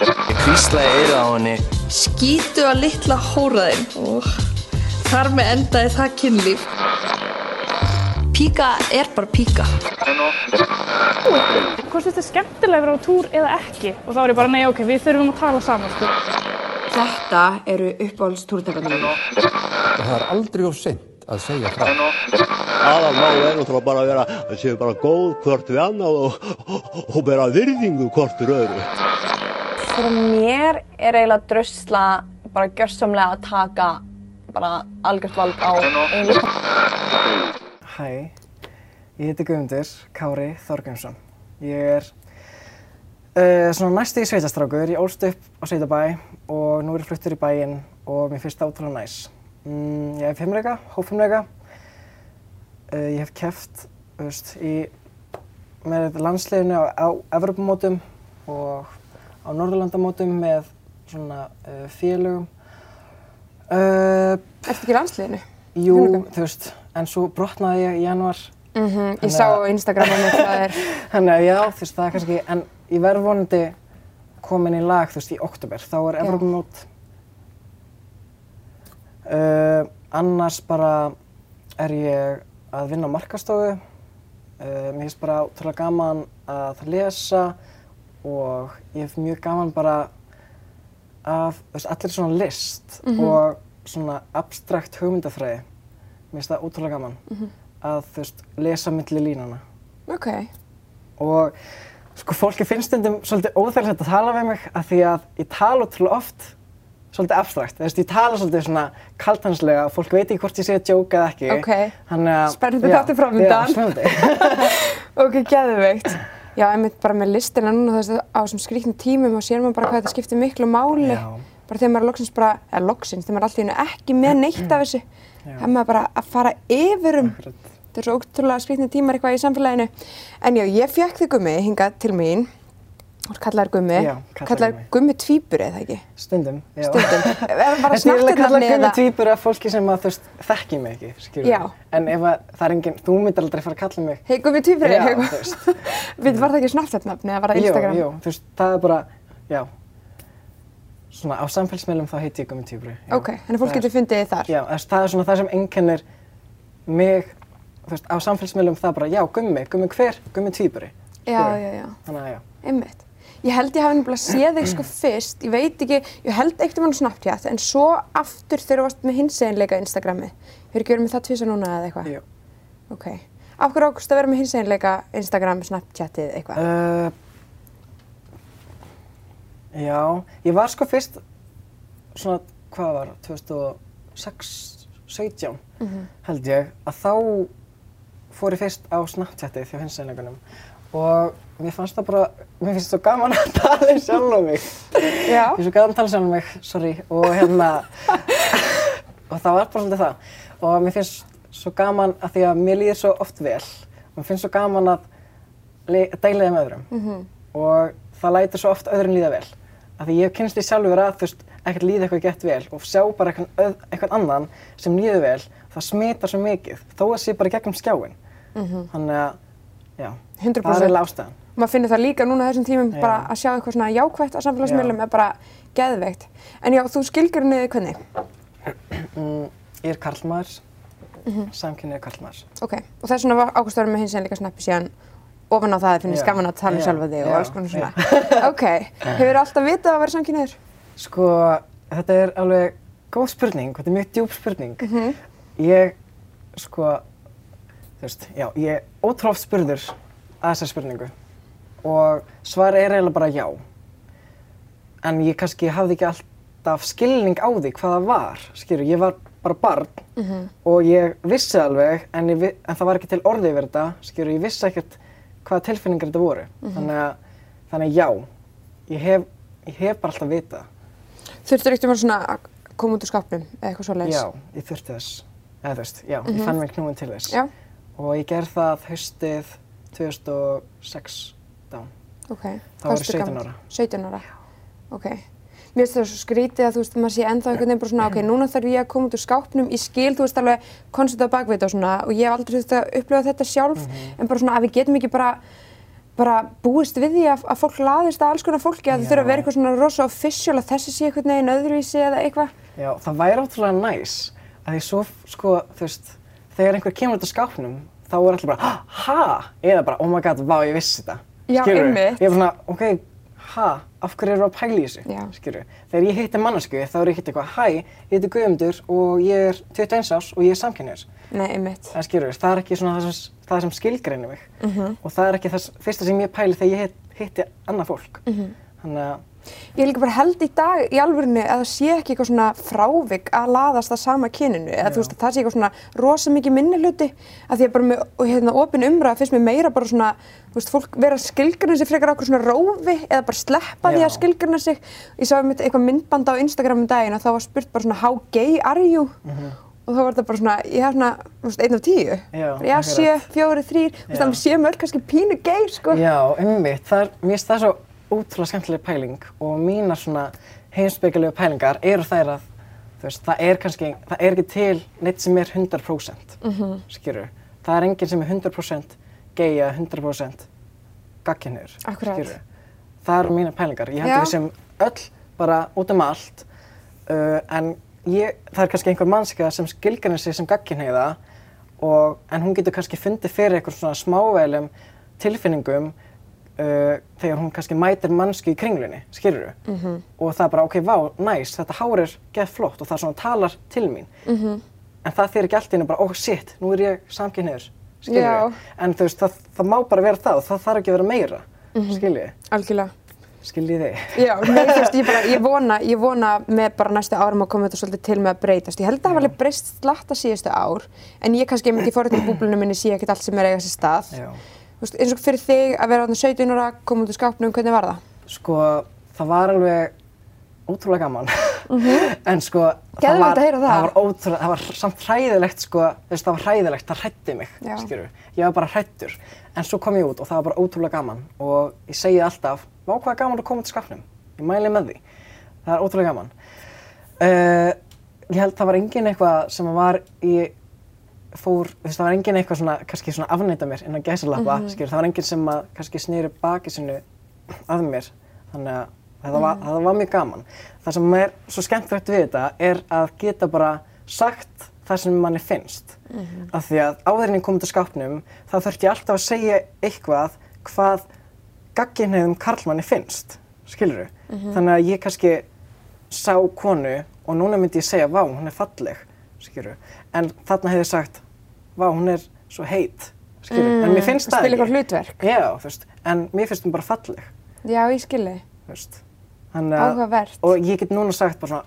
Ég kvíslaði eira á henni. Skítu að litla hóraðinn og þar með endaði það kynlíf. Píka er bara píka. Hvort finnst þið skemmtilega að vera á túr eða ekki? Og þá er ég bara, nei, ok, við þurfum að tala saman, sko. Þetta eru uppáhaldstúrtekarnir það er aldrei of seint að segja frá. Aðalmáli er náttúrulega bara að vera, að séu bara góð hvort við annað og, og, og bara virðingu hvort við öðru. Fyrir mér er eiginlega drusla bara gjörsamlega að taka bara algjört vald á einu. Hæ, ég heiti Guðmundur Kári Þorgrímsson. Ég er uh, svona næstu í sveitastrákur, ég ólst upp á Sveitabæ og nú er ég fluttur í bæinn og mér finnst það ótrúlega næs. Mm, ég hef fimmleika, hóffimmleika. Uh, ég hef keft veist, í, með landsleginu á, á Evropamótum og á Norðurlandamótum með svona uh, félögum. Uh, Ertu ekki í landsliðinu? jú, þú veist, en svo brotnaði ég í januar. Mhm, ég sá á Instagraminu hvað er. Þannig að já, þú veist, það er kannski, en ég verð vonandi komin í lag, þú veist, í oktober, þá er Já. Evrópumót. Uh, annars bara er ég að vinna á markastofu. Mér finnst bara ótrúlega gaman að lesa og ég hef mjög gaman bara af, þú veist, allir svona list Mhm. og svona abstrakt hugmyndafræði. Mér finnst það ótrúlega gaman Mhm. að, þú veist, lesa milli línana Ok. og sko fólki finnst stundum svolítið óþægilegt að tala við mig af því að ég tala ótrúlega oft svolítið abstrakt, þú veist, ég tala svolítið svona kaltanslega og fólk veit ekki hvort ég sé að djóka eða ekki. Ok. Spennandi já, þáttur framundan. Já, spennandi. Ok, geðveikt. Já, einmitt bara með listina núna þú veist á þessum skrýtnum tímum og sér maður bara hvað þetta skiptir miklu máli. Já. Bara þegar maður er loksins bara, eða loksins, þegar maður er alltaf einu ekki með neitt af þessu. Það maður bara að fara yfir um. Þetta er svo ótrúlega skrýtni tímar eitthvað í samfélaginu. En já, ég fekk þig gummi hingað til mín. Þú kallar gummi. Já, kallaður Kallar Gummi. gummi tvíbur eða ekki? Stundum, já. Stundum. Það bara Þessi er alveg kallað snartinnafni gummi eða? tvíbur af fólki sem að, þú veist, þekki mig ekki, skilur Já. En ef að, það er enginn, þú myndir aldrei fara að kalla mig. Hei, gummi tvíbur Já, eða þú veist. Við var það ekki snartinnafni eða var það Instagram? Jú, jú, þú veist, það er bara, já. Svona á samfélagsmiðlum þá heiti ég gummi tvíburi. já. Ok, þannig að fólk getur fundið þar. Já, það er svona það sem einkennir mig, þú veist, á samfélagsmiðlum það bara, já, gummi, gummi hver, gummi tvíburi. Já, já, já. Þannig að já. Einmitt. Ég held ég hafi nefnilega séð þig sko fyrst, ég veit ekki, ég held eitt um hann Snapchat, en svo aftur þegar þú varst með hinseginleika Instagrami. Hefur ekki verið með það tvisa núna eða eitthvað? Jú. Ok. Af hverju ákvæmst að vera með hinseginleika Instagram, Snapchatið eitthvað? Uh, já, ég var sko fyrst, svona, hvað var, 2006, 17, Mhm. held ég, að þá fór ég fyrst á Snapchatið hjá hinseinleikunum og mér fannst það bara, mér finnst svo gaman að tala sjálf um mig. Já. Mér finnst svo gaman að tala sjálf um mig, sorry, og hérna, og það var bara svolítið það. Og mér finnst svo gaman að því að mér líður svo oft vel og mér finnst svo gaman að le- deila þeim öðrum Mhm. og það lætur svo oft öðrum líða vel. Af því ég kynst því sjálfur að þú veist, ekkert líði eitthvað gett vel og sjá bara eitthvað, annan sem líður vel, það smitar svo mikið, þó að sé bara gegnum skjáin. Mhm. Þannig að, já, 100%. það er ástæðan. Maður finnir það líka núna þessum tímum, Já. bara að sjá eitthvað svona jákvætt á samfélagsmiðlum er bara geðveikt. En já, þú skilgjur niður hvernig? Mm, ég er karlmaður, Mhm. samkynniður karlmaður. Ok, og þess vegna ákvæmst að vera með hinseginleika Snappi síðan ofan á það að finnst Já. gaman að tala um Já. sjálfa þig og Já. alls konar svona. ok, hefur alltaf vitað að vera samkynniður? Sko, þetta er alveg góð spurning, þetta er mjög djúb spurning. Mhm. Ég, sko, þú veist, já, ég er oft spurður að þessari spurningu og svar er eiginlega bara já. En ég kannski hafði ekki alltaf skilning á því hvað það var, skilur, ég var bara barn Mhm. og ég vissi alveg, en, ég, en það var ekki til orðið yfir þetta, skilur, ég vissi ekkert hvaða tilfinningar þetta voru. Mhm. Þannig, að, þannig að já, ég hef, ég hef bara alltaf vitað. Þurftur ekkert um svona að koma út úr skápnum eða eitthvað svoleiðis? Já, ég þurfti þess. Eða þú veist, já, Mhm. ég fann mig knúin til þess. Já. Og ég gerði það haustið 2016. Ok. Þá var ég ertu 17 gamall? ára. 17 ára? Ok. Mér finnst það svo skrítið að þú veist, maður sé ennþá einhvern veginn bara svona, ok, núna þarf ég að koma út úr skápnum, ég skil, þú veist, alveg koncept á bakveit og svona, og ég hef aldrei þurft að upplifa þetta sjálf, Mhm. en bara svona að við getum ekki bara bara búist við því að, að fólk laðist að alls konar fólki að það þurfa að vera eitthvað svona rosa official að þessi sé eitthvað neginn öðruvísi eða eitthvað. Já, það væri ótrúlega næs að því svo, sko, þú veist, þegar einhver kemur út af skápnum, þá er allir bara, ha, eða bara, oh my god, vá, ég vissi þetta. Já, Skilurðu? einmitt. Ég er svona, ok, ha, af hverju eru að pæla í þessu, Já. skilur Þegar ég hitti mannesku, þá er ég hitti eitthvað, hæ, ég heiti Guðmundur og ég er 21 árs og ég er samkynniður. Nei, einmitt. Það skilur, það er ekki svona það sem, það sem skilgreinir mig Mhm. og það er ekki það fyrsta sem ég pæli þegar ég hitt, hitti annað fólk. Mhm. Þannig að, Ég er líka bara held í dag í alvörinu að það sé ekki eitthvað svona frávik að laðast að sama kyninu eða þú veist að það sé eitthvað svona rosa mikið minni hluti að því að bara með hérna opin umræða finnst mér meira bara svona þú veist fólk vera að skilgrina sig frekar okkur svona rófi eða bara sleppa því Já. að skilgrina sig. Ég sá einmitt eitthvað myndband á Instagram um daginn og þá var spurt bara svona how gay are you? Og þá var þetta bara svona ég hef svona einn af tíu. Já, sjö, fjóri, þrýr þú veist Já. Ótrúlega skemmtileg pæling og mínar svona heimsbyggjulegu pælingar eru þær að, veist, það er kannski, það er ekki til neitt sem er 100%, Mhm. skilur. Það er enginn sem er 100% gay eða 100% gagkinnur, Akkúrat. skilur. Það eru mínar pælingar. Ég held að við sem öll bara út um allt, uh, en ég, það er kannski einhver mannska sem skilgarnir sig sem gagkinneiða og, en hún getur kannski fundið fyrir eitthvað svona smáveilum tilfinningum uh, þegar hún kannski mætir mannsku í kringlunni, skilur Mhm. og það er bara, ok, vá, næs, þetta hár er gett flott og það svona talar til mín Mhm. en það þýr ekki allt í hennu bara, oh shit, nú er ég samkynniður, skilur Já. en þú veist, það, það má bara vera það og það þarf ekki að vera meira, Mhm. skilur Algjörlega. skiljið þig Já, nei, þú veist, ég, bara, ég, vona, ég vona með bara næstu árum að koma þetta svolítið til með að breytast. Ég held að það hafa alveg breyst slatta síðustu ár, en ég kannski einmitt í forréttum búblunum minni sé ekkert allt sem er að eiga sér stað. Já. Veist, eins og fyrir þig að vera þarna 17 ára, koma út úr skápnum, hvernig var það? Sko, það var alveg ótrúlega gaman. en sko, það var, það. var ótrúlega, það var samt hræðilegt, sko, veist, það var hræðilegt, það hrætti mig, Já. skilur. Ég var bara hrættur. En svo kom ég út og það var bara ótrúlega gaman og ég segi alltaf, vá hvað gaman að koma til skapnum. Ég mæli með því. Það er ótrúlega gaman. Uh, ég held það var engin eitthvað sem var í fór, þú veist, það var engin eitthvað svona, kannski svona afneita mér innan gæsalappa, Mhm. skilur, það var engin sem að kannski snýri baki sinu að mér, þannig að það var, það var mjög gaman. Það sem er svo skemmtilegt við þetta er að geta bara sagt það sem manni finnst. Mhm. Af því að áður en ég kom til skápnum, þá þurfti ég alltaf að segja eitthvað hvað gagginniðum karlmanni finnst, skilur Mhm. Þannig að ég kannski sá konu og núna myndi ég segja, vá, hún er falleg, skilur En þarna hefði sagt, vá, hún er svo heit, skilur En mér finnst það Mm, Spila eitthvað hlutverk. Já, þú veist, en mér finnst hún bara falleg, Já, ég skilji. þú veist. Þannig að- Áhugavert. Og ég get núna sagt bara svona,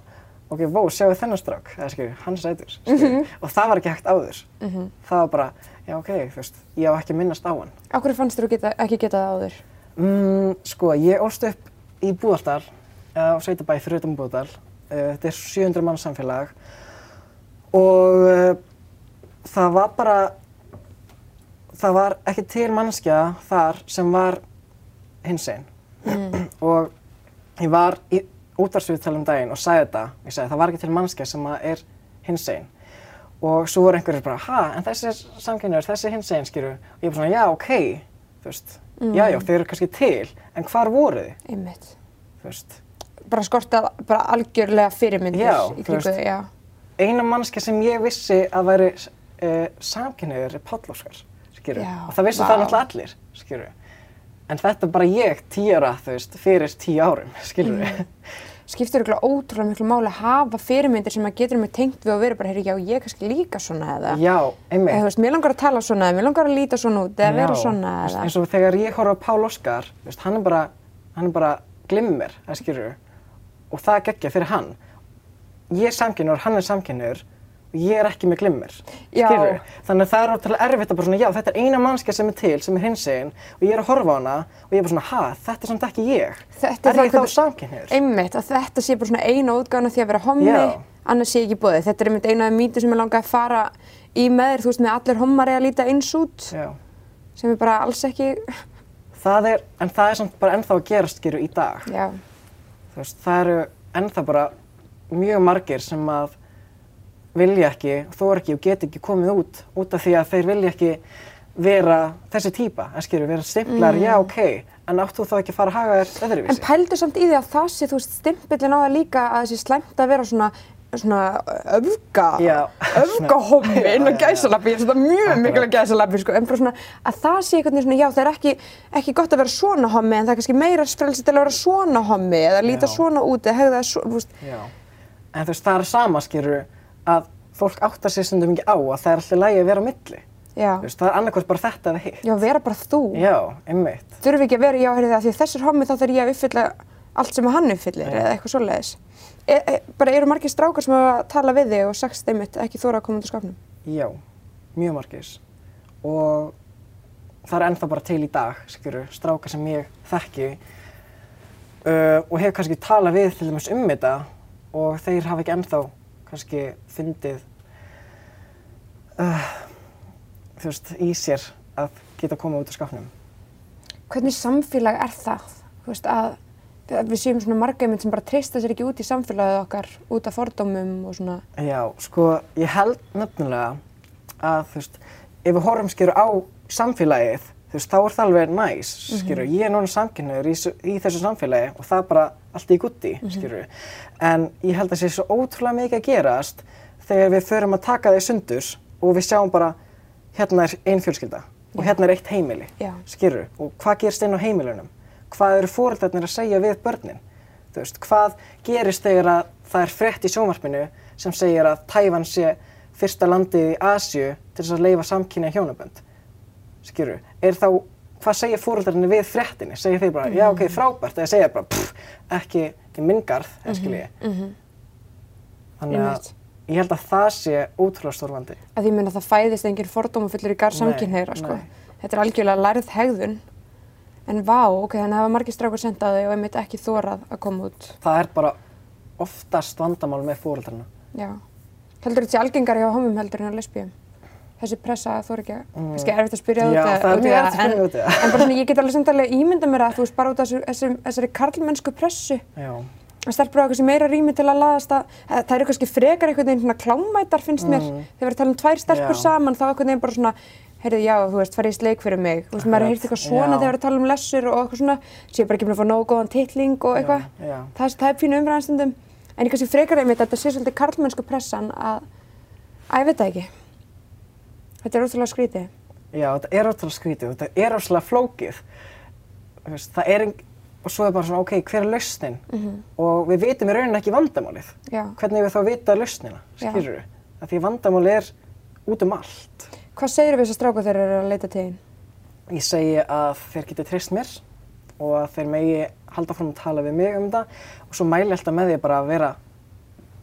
ok, vó, sjáu þennan strák, eða skilju, hann er sætur, skilju. Mhm. Og það var ekki hægt áður. Mhm. Það var bara, já, ok, þú veist, ég á ekki minnast á hann. Á hverju fannst þú geta, ekki geta það áður? Mm, sko, ég ólst upp í Búðardal, á Sveitabæ utan Búðardal. Uh, þetta er 700 mann samfélag og uh, það var bara, það var ekki til mannskja þar sem var hinsegin. Mm. og ég var í útvarsviðtal um daginn og sagði þetta, ég sagði það var ekki til mannskja sem er hinsegin. Og svo voru einhverjir bara, ha, en þessi er samkynniður, þessi er hinsegin, skilju. Og ég bara svona, já, ok, þú veist, Mm. já, já, þeir eru kannski til, en hvar voru þið? Einmitt. Þú veist, Bara skortað bara algjörlega fyrirmyndir Já, í þú kringu veist. þig, já. eina mannskja sem ég vissi að væri uh, samkynniður er Páll Óskar, Og það vissi vá. það náttúrulega allir, skilju. En þetta er bara ég, tíu ára, þú veist, fyrir tíu árum, skilju. Mm. Skiptir ykkur ótrúlega miklu máli að hafa fyrirmyndir sem að getur með tengt við að vera bara, heyri, já, ég er kannski líka svona eða. Já, einmitt. Eða, þú veist, mér langar að tala svona, eða mér langar að líta svona út, eða vera Já, svona þú veist, eða. eins og þegar ég horfa á Pál Óskar, þú veist, hann er bara, hann er bara glimmer, það skilur og það geggja fyrir hann. Ég er samkynur, hann er samkynur og ég er ekki með glimmer, Já. skilur Þannig að það er ótrúlega erfitt að bara svona, já, þetta er eina mannskja sem er til, sem er hinsegin og ég er að horfa á hana og ég er bara svona, ha, þetta er samt ekki ég. Þetta er ég þá samkynur? Einmitt, að þetta sé bara svona eina útgána því að vera hommi, Já. annars sé ekki bóðið. Þetta er einmitt eina af mýtu sem ég langar að fara í með þér, þú veist, með allir hommar eiga að líta eins út, Já. sem er bara alls ekki, Það er, en það er samt bara ennþá að gerast, skilur, í dag. já, Þú veist, mjög margir sem að vilja ekki, þóra ekki og get ekki komið út út af því að þeir vilja ekki vera þessi típa, en skilur, vera stimplar, Mm. já, ok, en áttu þá ekki að fara að haga þér En öðruvísi? pældu samt í því að það sé, þú veist, stimpillin á það líka að þessi slæmt að vera svona svona öfga, Já. öfgahommi inn á gæsalappi, ég finnst þetta mjög mikilvæg gæsalappi, sko, en bara svona að það sé einhvern veginn svona, já, það er ekki, ekki gott að vera svona hommi, en það er kannski meira frelsi til að vera svona hommi, eða líta Já. svona út, eða hegða svo, þú veist, Já, en þú veist, það er sama, skilur, að fólk áttar sér stundum ekki á að það er alltaf lægi að vera á milli. já, Þú veist, það er annarkvært bara þetta eða hitt. já, vera bara þú. Já, einmitt. Þurfi ekki að vera, já, heyrðu það, því þessir hommi þá þarf ég að uppfylla allt sem hann uppfyllir, eða eitthvað svoleiðis. E, e, bara eru margir strákar sem hafa að tala við þig og sagst einmitt ekki þóra að koma út af skapnum? Já, mjög margis. Og það er ennþá bara til í dag, skilur, strákar sem ég þekki uh, og hef kannski talað við til dæmis um þetta og þeir hafa ekki ennþá kannski fundið uh, þú veist, í sér að geta komið út af skapnum. Hvernig samfélag er það? Þú veist, að, við séum svona margæmynd sem bara treysta sér ekki út í samfélagið okkar út af fordómum og svona. Já, sko, ég held nefnilega að, þú veist, ef við horfum skilur á samfélagið, þú veist, þá er það alveg næs, skilur, ég er núna samkynniður í, í þessu samfélagi og það er bara allt í gutti, skilur, en ég held að það sé svo ótrúlega mikið að gerast þegar við förum að taka það í sundurs og við sjáum bara, hérna er ein fjölskylda og hérna er eitt heimili, Já. skilur, og hvað gerist inn á heimilunum, hvað eru fóreldarnir að segja við börnin, þú veist, hvað gerist þegar að það er frétt í sjónvarpinu sem segir að Tævan sé fyrsta landið í Asju til þess að leifa samkynja hjónabönd, skilur, er þá, hvað segja fóreldarnir við fréttinni, segja þeir bara, já ok, frábært, eða segja bara, pff, ekki í minn garð, mm -hmm. skilji, þannig að ég held að það sé ótrúlega stórvandi. Að því mun að það fæðist engin fordómafullur í garð Nei, samkynheyra, sko. nei. Þetta er algjörlega lærið hegðun. En vá, ok, þannig hafa margir strákar sendað þig og einmitt ekki þórað að koma út. Það er bara oftast vandamál með fóreldarna. Já. Heldur þetta sé algengari hjá homum heldur en á lesbíum? Þessi pressa að þú er ekki að, kannski erfitt að spyrja Mm. Út mjög erfitt að en, það. en bara svona, ég get alveg samt alveg ímynda mér að þú veist bara út af þessu- þessari karlmennsku pressu. Að stelpur á kannski meira rými til að laðast að, að það eru kannski frekar einhvern veginn svona klámætar finnst mér. Þegar við tala um tvær stelpur Já. saman þá einhvern veginn bara svona heyrðu já, þú veist, farið í sleik fyrir mig. Þú veist, maður heyrst eitthvað svona Já. þegar við tala um lessur og eitthvað svona sé bara ekki búin að fá nógu góðan titling og eitthvað. það, það er pínu umræðanstundum en ég kannski frekar einmitt að þetta sé svolítið karlmennsku pressan að, að ég veit það ekki þetta er ótrúlega skrítið Já, þetta er ótrúlega skrítið, þetta er ótrúlega flókið. Það er, eng- og svo er bara svona, ok, hver er lausnin? Og við vitum í rauninni ekki vandamálið. Já. Hvernig við þá vita lausnina, skilur við? Því vandamálið er út um allt. hvað segir við þessar stráku þegar þeir eru að leita til þín? Ég segi að þeir geti treyst mér og að þeir megi halda fram að tala við mig um þetta og svo mæli alltaf með því bara að vera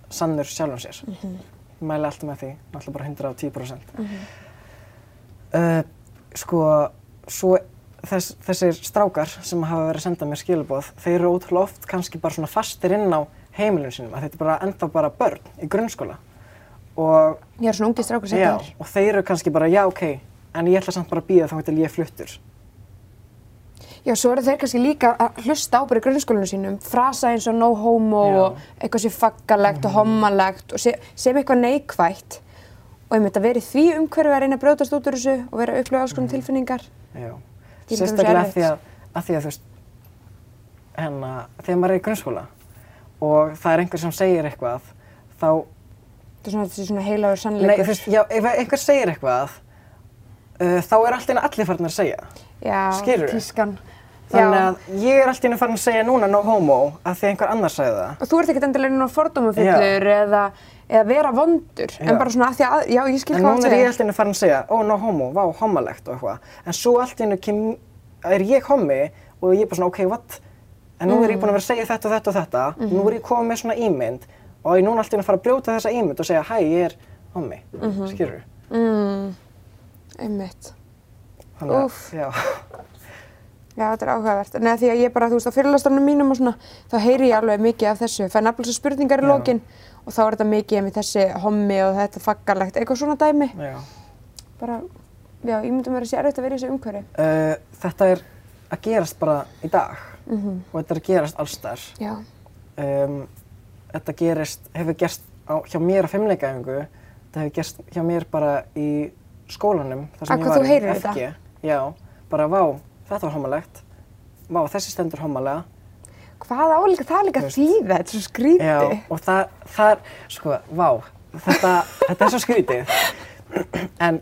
sannur sjálfum sér. Ég mæli alltaf með því, náttúrulega bara 110%. Uh, sko, svo þess, þessir strákar sem hafa verið að senda mér skilaboð, þeir eru ótrúlega oft kannski bara svona fastir inn á heimilinu sínum, að þetta er bara ennþá bara börn í grunnskóla. Og, ég er svona ungið stráku sem þetta er og þeir eru kannski bara, já, ok, en ég ætla samt bara að býða þá til ég fluttur. Já, svo eru þeir kannski líka að hlusta á bara í grunnskólinu sínum, frasa eins og no homo Já. Og eitthvað sé faggalegt og hommalegt og sé, sem eitthvað neikvætt og einmitt að vera í því umhverfi að reyna að brjótast út úr þessu og vera að upplifa alls konar tilfinningar. Já, Ég myndi að sérstaklega að því að, að því að þú veist, hérna, þegar maður er í grunnskóla og það er einhver sem segir eitthvað, þá, Þetta er svona heilagur nei, sannleikur. þú veist, já, ef einhver segir eitthvað, uh, þá er allt einu allir farin að segja. Já, skilurðu? tískan. Þannig Já. að ég er allt í einu farin að segja núna no homo að því að einhver annar sagði það. Og þú ert ekkert endilega inn á fordómafullur eða, eða vera vondur, Já. en bara svona að því að, já, ég skil En hvað núna það er ég segja. allt í einu farin að segja, ó, no homo, vá, homalegt og eitthvað. En svo allt í einu kem, er ég homi og ég er bara svona, ok, what? En nú er ég búin að vera að segja þetta og þetta og þetta. Nú er ég komið með svona ímynd og ég er núna allt í einu að fara að brjóta þessa ímynd og segja, hæ, ég er homi, mm -hmm. skilur Mm, einmitt. Þannig að, Úff. já, Já, þetta er áhugavert. Nei, því að ég bara, þú veist, á fyrirlastarnum mínum og svona, þá heyri ég alveg mikið af þessu. Fæ nafnilega spurningar í Já. Og þá er þetta mikið með þessi hommi og þetta faggalegt, eitthvað svona dæmi. já. Bara, já, ég myndi mér að sé erfitt að vera í þessu umhverfi. Uh, þetta er að gerast bara í dag og þetta er að gerast allstar. Já. um, þetta gerist, hefur gerst á, hjá mér á fimmleikaæfingu þetta hefur gerst hjá mér bara í skólanum þar sem ég hvað var þú í heyrir FG. þetta? Já, bara vá, þetta var homalegt. Vá, þessi stendur homalega. Hvað álíka það líka þýða, þetta er svo skríti. Já, og það, það er, sko, vá, þetta, þetta er svo skrítið. En,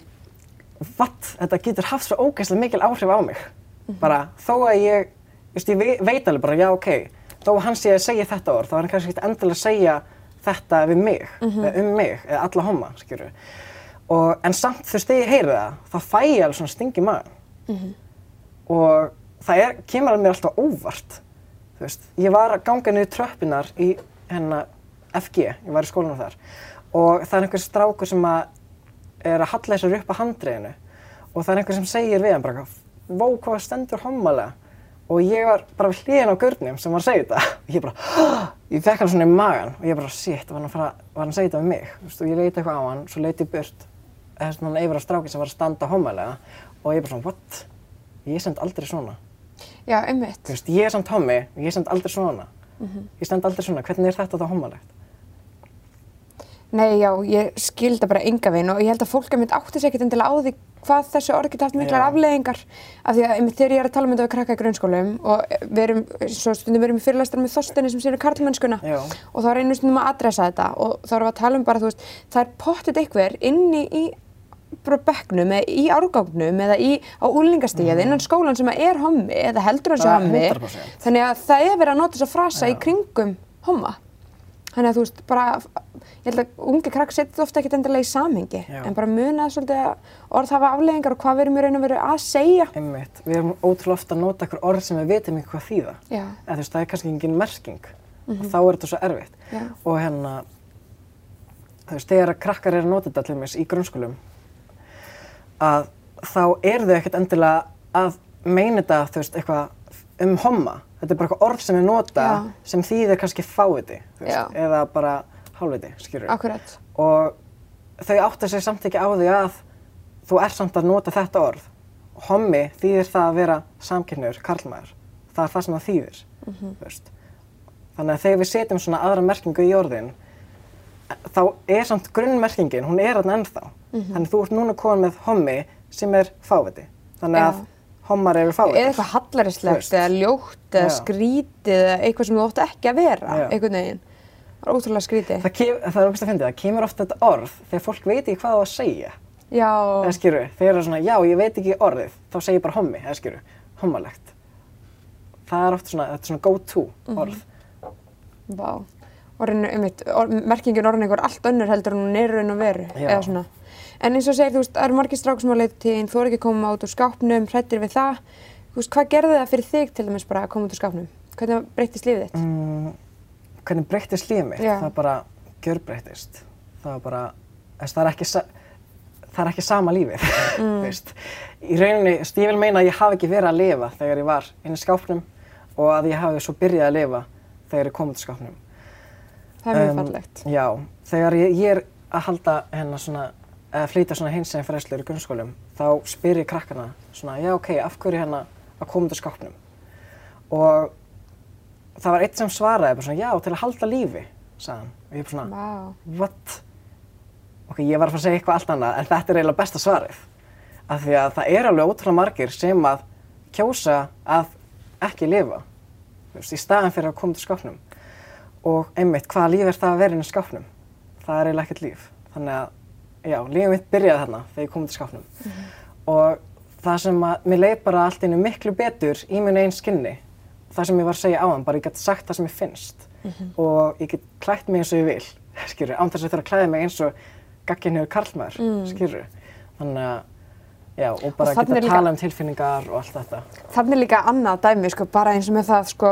what, þetta getur haft svo ógeðslega mikil áhrif á mig. Bara, þó að ég, just, ég ve- veit alveg bara, já, ok, þó að hann sé að segja þetta orð, þá er hann kannski ekki endilega að segja þetta við mig, eða um mig, eða alla homma, skilju. Og, en samt, þú veist, þegar ég heyri það, þá fæ ég alveg svona sting í maður. Og það er, kemur alveg mér alltaf óvart. Veist, ég var að ganga niður tröppinar í hennar FG, ég var í skólanum þar. Og það er einhver strákur sem að er að halla þessar upp á handriðinu. Og það er einhver sem segir við hann bara, vó hvað stendur hommalega. Og ég var bara við hliðin á gurnum sem var að segja þetta. Og ég bara, ég fekk hann svona í magan. Og ég bara, shit, var hann að, fara, var hann að segja þetta við mig? Veist, og ég leiti eitthvað á hann, svo leiti ég burt þess að yfir á stráki sem var að standa hommalega. Og ég bara svona, what? Ég stend aldrei svona. Já, einmitt. Þú veist, ég er samt hommi og ég stend aldrei svona. Ég stend aldrei svona, hvernig er þetta þá hommalegt? Nei, já, ég skil það bara enga veginn og ég held að fólk einmitt átti sér ekkert endilega á því hvað þessu orð geta haft miklar Já. afleðingar af því að einmitt þegar ég er að tala um þetta við krakka í grunnskólum og við erum, svo stundum við erum í fyrirlæstar með þorstinni sem sér karlmennskuna og þá er einu stundum að adressa þetta og þá erum við að tala um bara, þú veist, það er pottit einhver inni í bekknum eða í árgangnum eða í, á úlingastíð eða innan skólan sem að er hommi eða heldur hans hommi 100%. þannig að það er verið að nota þessa frasa í kringum homma þannig að þú veist bara ég held að ungi krakk setja þetta ofta ekkert endilega í samhengi Já. en bara muna svolítið að orð hafa afleðingar og hvað við erum í raun og veru að segja Einmitt, við erum ótrúlega ofta að nota einhver orð sem við vitum ekki hvað þýða. Já, Eða þú veist, það er kannski engin merking og þá er þetta svo erfitt. Já. Og hérna, þú veist, þegar að krakkar eru að nota þetta til dæmis í grunnskólum, að þá eru þau ekkert endilega að meina þetta, þú veist, eitthvað um homma. Þetta er bara eitthvað orð sem við nota Já. sem þýðir kannski fáviti, þú Já. veist, eða bara hálfviti, skilur akkurat og þau átta sig samt ekki á því að þú ert samt að nota þetta orð. Hommi þýðir það að vera samkynniður, karlmaður. Það er það sem það þýðir. þú veist. Þannig að þegar við setjum svona aðra merkingu í orðin, þá er samt grunnmerkingin, hún er þarna ennþá. Þannig þú ert núna komin með hommi sem er fáviti. Þannig að hommar eru fáviti. eða eitthvað veist. eða ljótt eða skrítið eða eitthvað sem þú ótt ekki að vera Já. einhvern veginn það er ótrúlega skrítið Það, kem, það er ógæst að fyndi, það kemur ofta þetta orð þegar fólk veit ekki hvað það á að segja. já, eða skilur, þegar það er svona, já, ég veit ekki orðið, þá segir ég bara hommi, eða skilur, hommalegt. Það er ofta svona, þetta er svona go-to orð. vá orðinu, einmitt, or, merkingin orðin einhver allt önnur heldur en hún er raun og veru eða svona en eins og segir, þú veist, það eru margir strákur sem á þín, þú er ekki að koma út úr skápnum hrættir við það, þú veist, hvað gerði það fyrir þig til dæmis bara að koma út úr skápnum hvernig breyttist lífið þitt? Mm, hvernig breyttist lífið mitt? Já. Það bara gjörbreyttist. Það var bara, þess, það, er ekki, það er ekki sama lífið, Mm. veist. Í rauninni, ég vil meina að ég hafi ekki verið að lifa þegar ég var inn í skápnum og að ég hafi svo byrjað að lifa þegar ég kom út úr skápnum. það er mjög Um, fallegt Já, þegar ég, ég er að halda hérna svona, eða flytja svona hinsegin fræðslur í grunnskólum, þá spyr ég krakkana svona, já ok, af hverju hérna að koma út úr skápnum? Og það var eitt sem svaraði bara svona, já, til að halda lífi, sagði hann. Og ég bara svona, Vá, what? Ok, ég var að fara að segja eitthvað allt annað, en þetta er eiginlega besta svarið. Af því að það er alveg ótrúlega margir sem að kjósa að ekki lifa, veist, í staðan fyrir að koma út úr skápnum. Og einmitt, hvaða líf er það að vera inn í skápnum? Það er eiginlega ekkert líf. Þannig að, já, lífið mitt byrjaði þarna þegar ég kom í skápnum. Og það sem að mér leið bara allt einu miklu betur í minn einn skinni, það sem ég var að segja á hann, bara ég get sagt það sem ég finnst og ég get klætt mig eins og ég vil, skilur, án þess að þurfa að klæða mig eins og gagginniður karlmaður, mm. skilur. Þannig að, já, og bara þarna geta líka- tala um tilfinningar og allt þetta. Þannig líka annað dæmi, sko, bara eins og með það, sko,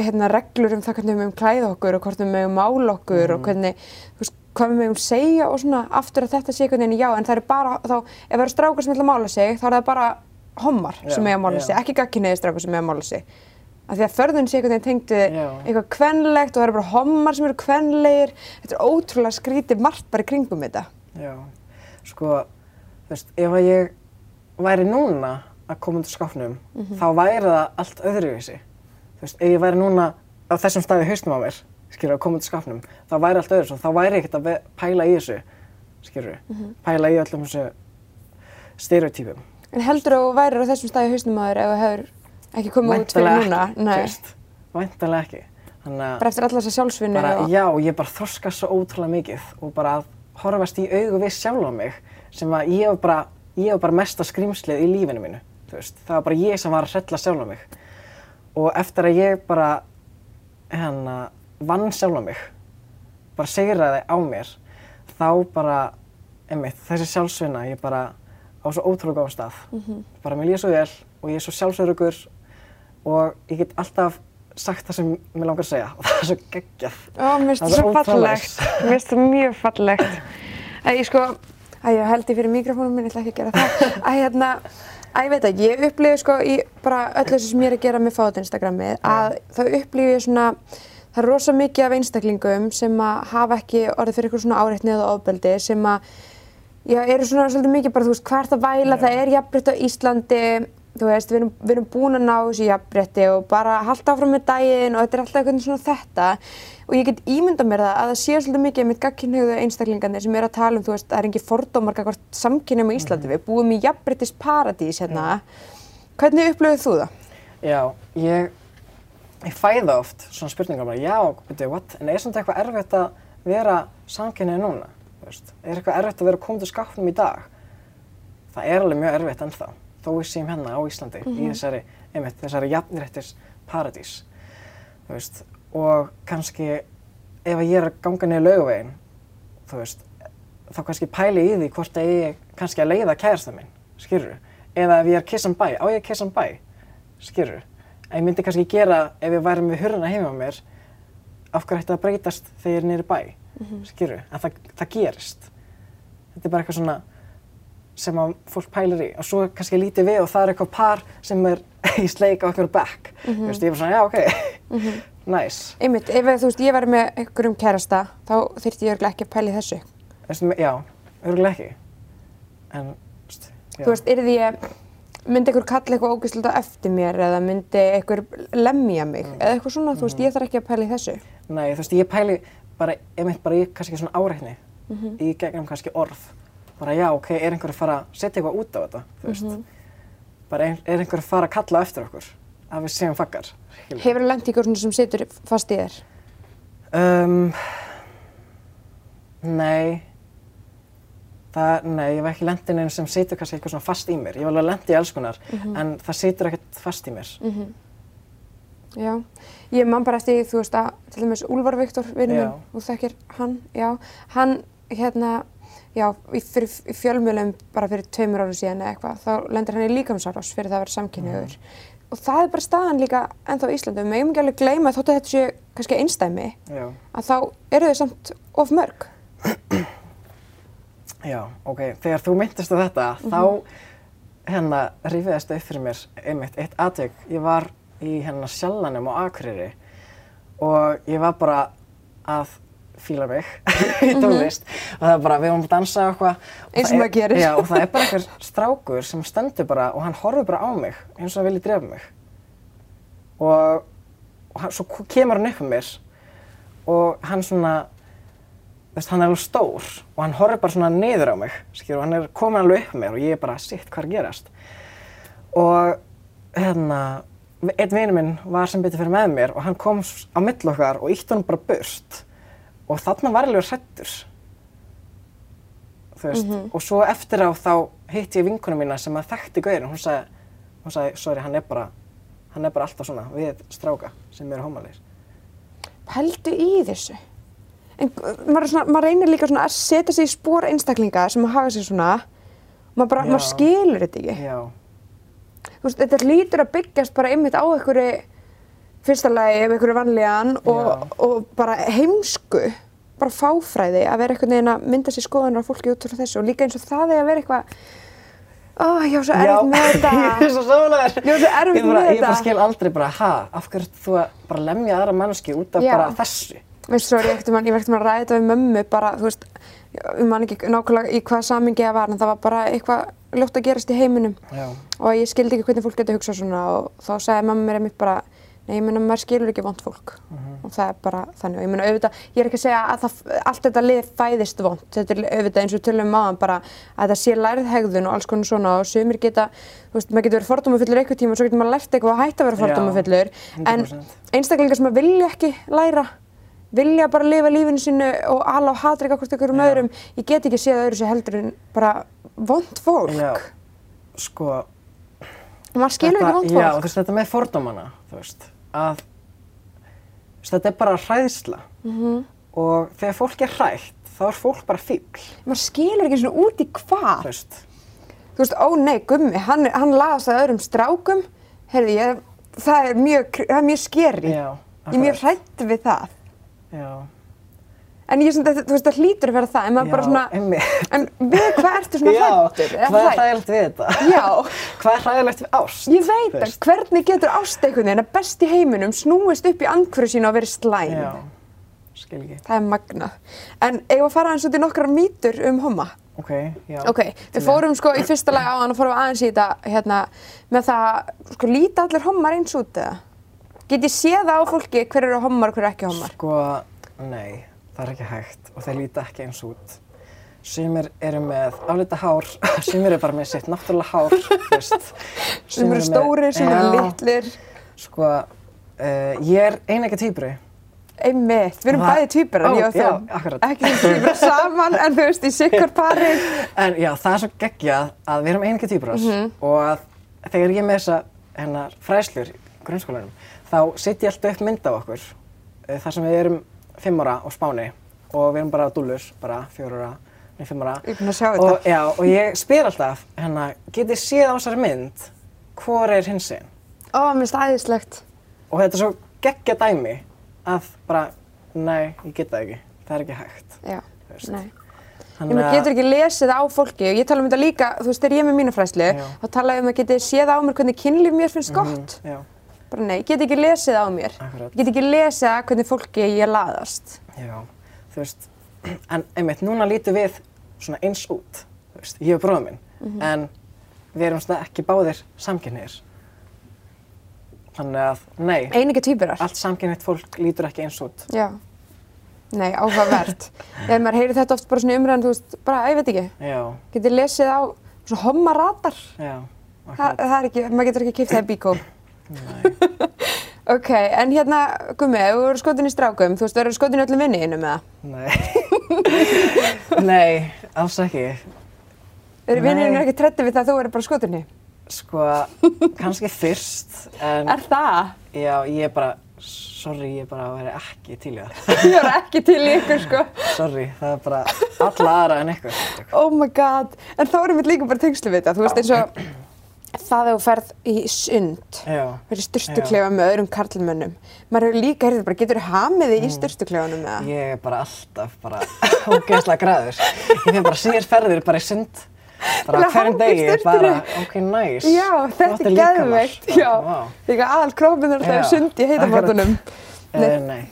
hérna, reglur um það hvernig við mögum klæða okkur og hvort við mögum mála okkur Mhm. og hvernig, þú veist, hvað við mögum segja og svona aftur að þetta sé einhvern veginn já, en það er bara, þá, ef það eru strákar sem ætla að mála sig, þá er það bara hommar sem Já, eiga að mála sig, ekki gagkinniði strákar sem eiga að mála sig. Af því að förðun sé einhvern veginn tengd við Já. eitthvað kvenlegt og það eru bara hommar sem eru kvenlegir. Þetta er ótrúlega skrítið margt bara í kringum þetta. Já, sko, þú veist, ef að ég væri núna að koma út úr skápnum, þá væri það allt öðruvísi. Þú veist, ef ég væri núna á þessum staði hausnum á mér, skilur, að koma út úr skápnum, þá væri allt og þá væri ekkert að pæla í þessu, skilur, pæla í öllum þessu stereotypum. En heldur þú værir á þessum stæði hausnum aður ef þú hefur ekki komið út fyrir núna? ekki. Væntanlega ekki. Þannig að Bara eftir alla þessa sjálfsvinnu bara, og... já, ég bara þroska svo ótrúlega mikið og bara að horfast í augu við sjálf á mig sem að ég var bara, ég var bara mesta skrýmslið í lífinu mínu, þú veist. Það var bara ég sem var að hrella sjálf á mig. Og eftir að ég bara, hérna, vann sjálf á mig, bara segraði á mér, þá bara, einmitt, þessi sjálfsvinna, ég bara á svo ótrúlega góðan stað. Mhm. Bara mér líður svo vel og ég er svo sjálfsörugur og ég get alltaf sagt það sem mér langar að segja og það er svo geggjað. Ó, mér finnst Það svo fallegt. Mér finnst það mjög fallegt. Ég sko, æ, ég held ég fyrir mikrofónum minn, ég ætla ekki að gera það. Æ, hérna, æ, ég veit ekki, ég upplifi sko í bara öllu þessu sem ég er að gera með fátt Instagramið, að þá upplifi ég svona, það er rosa mikið af einstaklingum sem að hafa ekki orðið fyrir eitthvað svona áreitni eða ofbeldi sem að, já, eru svona svolítið mikið bara, þú veist, hvert að væla, það er jafnrétt á Íslandi, þú veist, við erum, við erum búin að ná þessu jafnrétti og bara halda áfram með daginn og þetta er alltaf eitthvað svona þetta. Og ég get ímyndað mér það að það séu svolítið mikið með gagkinnhauðu einstaklingarnir sem eru að tala um, þú veist, það er engin fordómar gagvart samkynum á Íslandi, við búum í jafnréttis paradís hérna. Hvernig upplöfuð þú það? Já, ég, ég fæða oft svona spurningar bara, já, veitu, what? En er samt eitthvað erfitt að vera samkynnið núna? Þú Veist? Er eitthvað erfitt að vera komið til skápnum í dag? Það er alveg mjög erfitt ennþá, þó við séum hérna á Íslandi í þessari, einmitt, þessari jafnréttis paradís. Þú veist, og kannski ef að ég er að ganga niður laugaveginn, þú veist, þá kannski pæli í því hvort að ég kannski að leiða kærasta minn, skilur Eða ef ég er kissan bæ, á ég að kissan bæ, skilur En ég myndi kannski gera ef ég væri með hurðina heima á mér, af hverju ætti það að breytast þegar ég er í bæ, mm skilur En það, það gerist. Þetta er bara eitthvað svona sem að fólk pælir í og svo kannski lítið við og það er eitthvað par sem er í sleik á eitthvað back. Þú veist, ég er bara svona, já, ok, nice. Einmitt, ef þú veist, ég væri með einhverjum kærasta, þá þyrfti ég örugglega ekki að pæla í þessu. Veistu, já, örgulega ekki. En, þú veist, veist, yrði ég, myndi einhver kalla eitthvað ógeðslega eftir mér eða myndi einhver lemja mig eða eitthvað svona, þú veist, ég þarf ekki að pæla í þessu. Nei, þú veist, ég pæli bara, ég meint bara ég kannski svona áreitni í gegnum kannski orð. Bara já, ok, er einhver að fara að setja eitthvað út á þetta, þú veist. Bara er, er einhver að fara að kalla eftir okkur, að við séum faggar. Hefur það lent í ykkur svona sem situr fast í þér? Um, nei, það, nei, ég hef ekki lent í neinu sem situr kannski eitthvað svona fast í mér. Ég hef alveg lent í alls konar, en það situr ekkert fast í mér. Já, ég man bara eftir, þú veist að, til dæmis Úlfar Viktor, vinnu minn, þú þekkir hann, já, hann, hérna, já, í, fyrir, í fjölmjölum bara fyrir tveimur ára síðan eða eitthvað, þá lendir hann í líkamsárás fyrir það að vera samkynniður. Og það er bara staðan líka ennþá á Íslandi, við megum ekki alveg gleyma þótt að þetta sé kannski einstæmi, Já, að þá eru þau samt of mörg. já, ok, þegar þú myndist á þetta, þá hérna rífiðast upp fyrir mér einmitt eitt atvik. Ég var í hérna sjallanum á Akureyri og ég var bara að fíla mig í tónlist og það er bara, við varum að dansa og eitthvað. Eins og maður gerir. Já, og það er bara einhver strákur sem stendur bara og hann horfir bara á mig eins og hann vilji drefa mig. Og, og hann, svo kemur hann upp um mér og hann svona, veist, hann er alveg stór og hann horfir bara svona niður á mig, skilur, og hann er komin alveg upp með mér og ég er bara, shit, hvað er gerast? Og hérna, einn vinur minn var sem betur fyrir með mér og hann kom á milli okkar og ítti hann bara burt og þarna var alveg hrættur. Þú veist, og svo eftir á þá hitti ég vinkonu mína sem að þekkti gauðin og hún sagði, hún sagði, sorry, hann er bara, hann er bara alltaf svona við stráka sem eru homalegir. Pældu í þessu. En maður, svona, maður reynir líka að setja sig í spór einstaklinga sem að hafa sig svona, maður, bara, maður skilur þetta ekki. Veist, þetta lítur að byggjast bara einmitt á einhverju fyrsta lagi ef einhverju vanlíðan og, og bara heimsku, bara fáfræði að vera einhvern veginn að mynda sér skoðunar á fólki út frá þessu og líka eins og það er að vera eitthvað Ó, ég var svo erfitt með þetta. ég er svo sálegar. Ég var svo erfitt með ég bara þetta. skil aldrei bara, ha, af hverju þú að bara lemja aðra manneski út af Já. bara þessu? Veistu, er ég um að, var ekkert um að ræða þetta við mömmu bara, þú veist, ég man ekki nákvæmlega í hvaða samingi það var, en það var bara eitthvað ljótt að gerast í heiminum. Já. og ég skildi ekki hvernig fólk getur hugsað svona og þá sagði mamma mér einmitt bara, Nei, ég meina, maður skilur ekki vond fólk. Og það er bara þannig. Og ég meina, auðvitað, ég er ekki að segja að það, allt þetta lið fæðist vond, þetta er auðvitað eins og tölum um áðan bara að það sé lærið hegðun og alls konar svona og sumir geta, þú veist, maður getur verið fordómafullur eitthvað tíma og svo getur maður lært eitthvað og hægt að vera fordómafullur en 100%. einstaklingar sem að vilja ekki læra vilja bara lifa lífinu sínu og ala á hatrik okkur ykkur um öðrum. Ég get ekki séð öðru sér heldur en bara vond fólk. Já, sko, og maður skilur ekki vond já, fólk. þú veist, þetta með fordómana, veist, að veist, þetta er bara hræðsla. Mhm. og þegar fólk er hrætt, þá er fólk bara fíbl, maður skilur ekki svona út í hvað. Þú veist. ó nei, gummi, hann, hann laðast að öðrum strákum. Heyrði ég, það er mjög, mjög skeri Já, ég er mjög hrætt við það Já, en ég, svona, þú veist, það hlýtur að vera það en maður bara Já, svona, einmitt. en við hvað ertu svona já, hrættur eða hvað er hræðilegt við þetta? Já. Hvað er hræðilegt við ást? Ég veit Þú að veist? hvernig getur ást einhvern veginn að best í heiminum snúist upp í andhverju sína og verið slæm. Já, skil ekki. Það er magnað. En eigum við að fara aðeins út í nokkrar mýtur um homma. Ok, já. Ok, við fórum sko í fyrsta lagi á hann og fórum aðeins í þetta hérna með það, sko líta allir hommar eins út eða? Get ég séð á fólki hver eru hommar og hver eru ekki hommar? Sko, nei, það er ekki hægt og þeir líta ekki eins út. Sumir eru með álita hár, sumir eru bara með sitt náttúrulega hár, þú veist. Sem eru stórir, sem eru litlir. Sko, uh, ég er einægja týpuri. Einmitt, við erum bæði tvíburar, Ó, ég og þú. já, akkurat. Ekki tvíburar saman, en þú veist, í sikkar pari. En já, það er svo geggjað að við erum einægja týpurar Mhm. og að þegar ég með þessa hennar fræslur í grunnskólanum, þá setjum ég alltaf upp mynd af okkur uh, þar sem við erum fimm ára á Spáni og við erum bara dúllur, bara nei fimm ára. Ég er búin að sjá og, þetta. já, og ég spyr alltaf, hérna, getið séð á þessari mynd hvor er hins einn? Ó, mér finnst það æðislegt. Og þetta er svo geggja dæmi að bara, nei, ég get það ekki, það er ekki hægt. Já. Ég Þannig maður getur ekki lesið á fólki og ég tala um þetta líka, þú veist, þegar ég er með mína fræslu, Já. þá tala ég um að getið séð á mér hvernig kynlíf mér finnst Mhm, gott. Já, Bara nei, ég get ekki lesið á mér. Akkurat. Ég get ekki lesið að hvernig fólki ég laðast. já, þú veist, en einmitt, núna lítum við svona eins út, þú veist, ég og bróðum minn, Mhm. en við erum svona ekki báðir samkynniðir. Þannig að, nei, Einige týpurar. allt samkynniðt fólk lítur ekki eins út. Já. Nei, áhugavert. Þegar maður heyrir þetta oft bara svona umræðan, þú veist, bara, ég veit ekki, Já, getið lesið á svona hommaratar. já, Þa, akkurat. það er ekki, maður getur ekki kipt það í bíkó. ok, en hérna, Gummi, ef þú eru skotin í strákum, þú veist, þú eru skotin í öllum vinniðinum eða? Nei, nei, alls ekki. Eru Nei. vinniðinum ekki trætti við það að þú eru bara skotinni? Sko, kannski fyrst, en Er það? já, ég er bara, sorry, ég er bara að vera ekki til í það. Ég er ekki til í ykkur, sko. Sorry, það er bara alla aðra en ykkur. Oh my god. En þá erum við líka bara tengslu við þetta. Þú veist eins og það að þú ferð í sund, verið styrtuklefa með öðrum karlmönnum. Maður hefur líka, heyrðu bara, getur hamið þig í styrtuklefanum með það? ég er bara alltaf bara ógeðslega græður. Ég fyrir bara síðar ferðir bara í sund, bara hverjum degi, bara, ok, nice. Já, þetta er Vá. líka aðal krópin er alltaf í sund í heitabótunum. Uh, nei,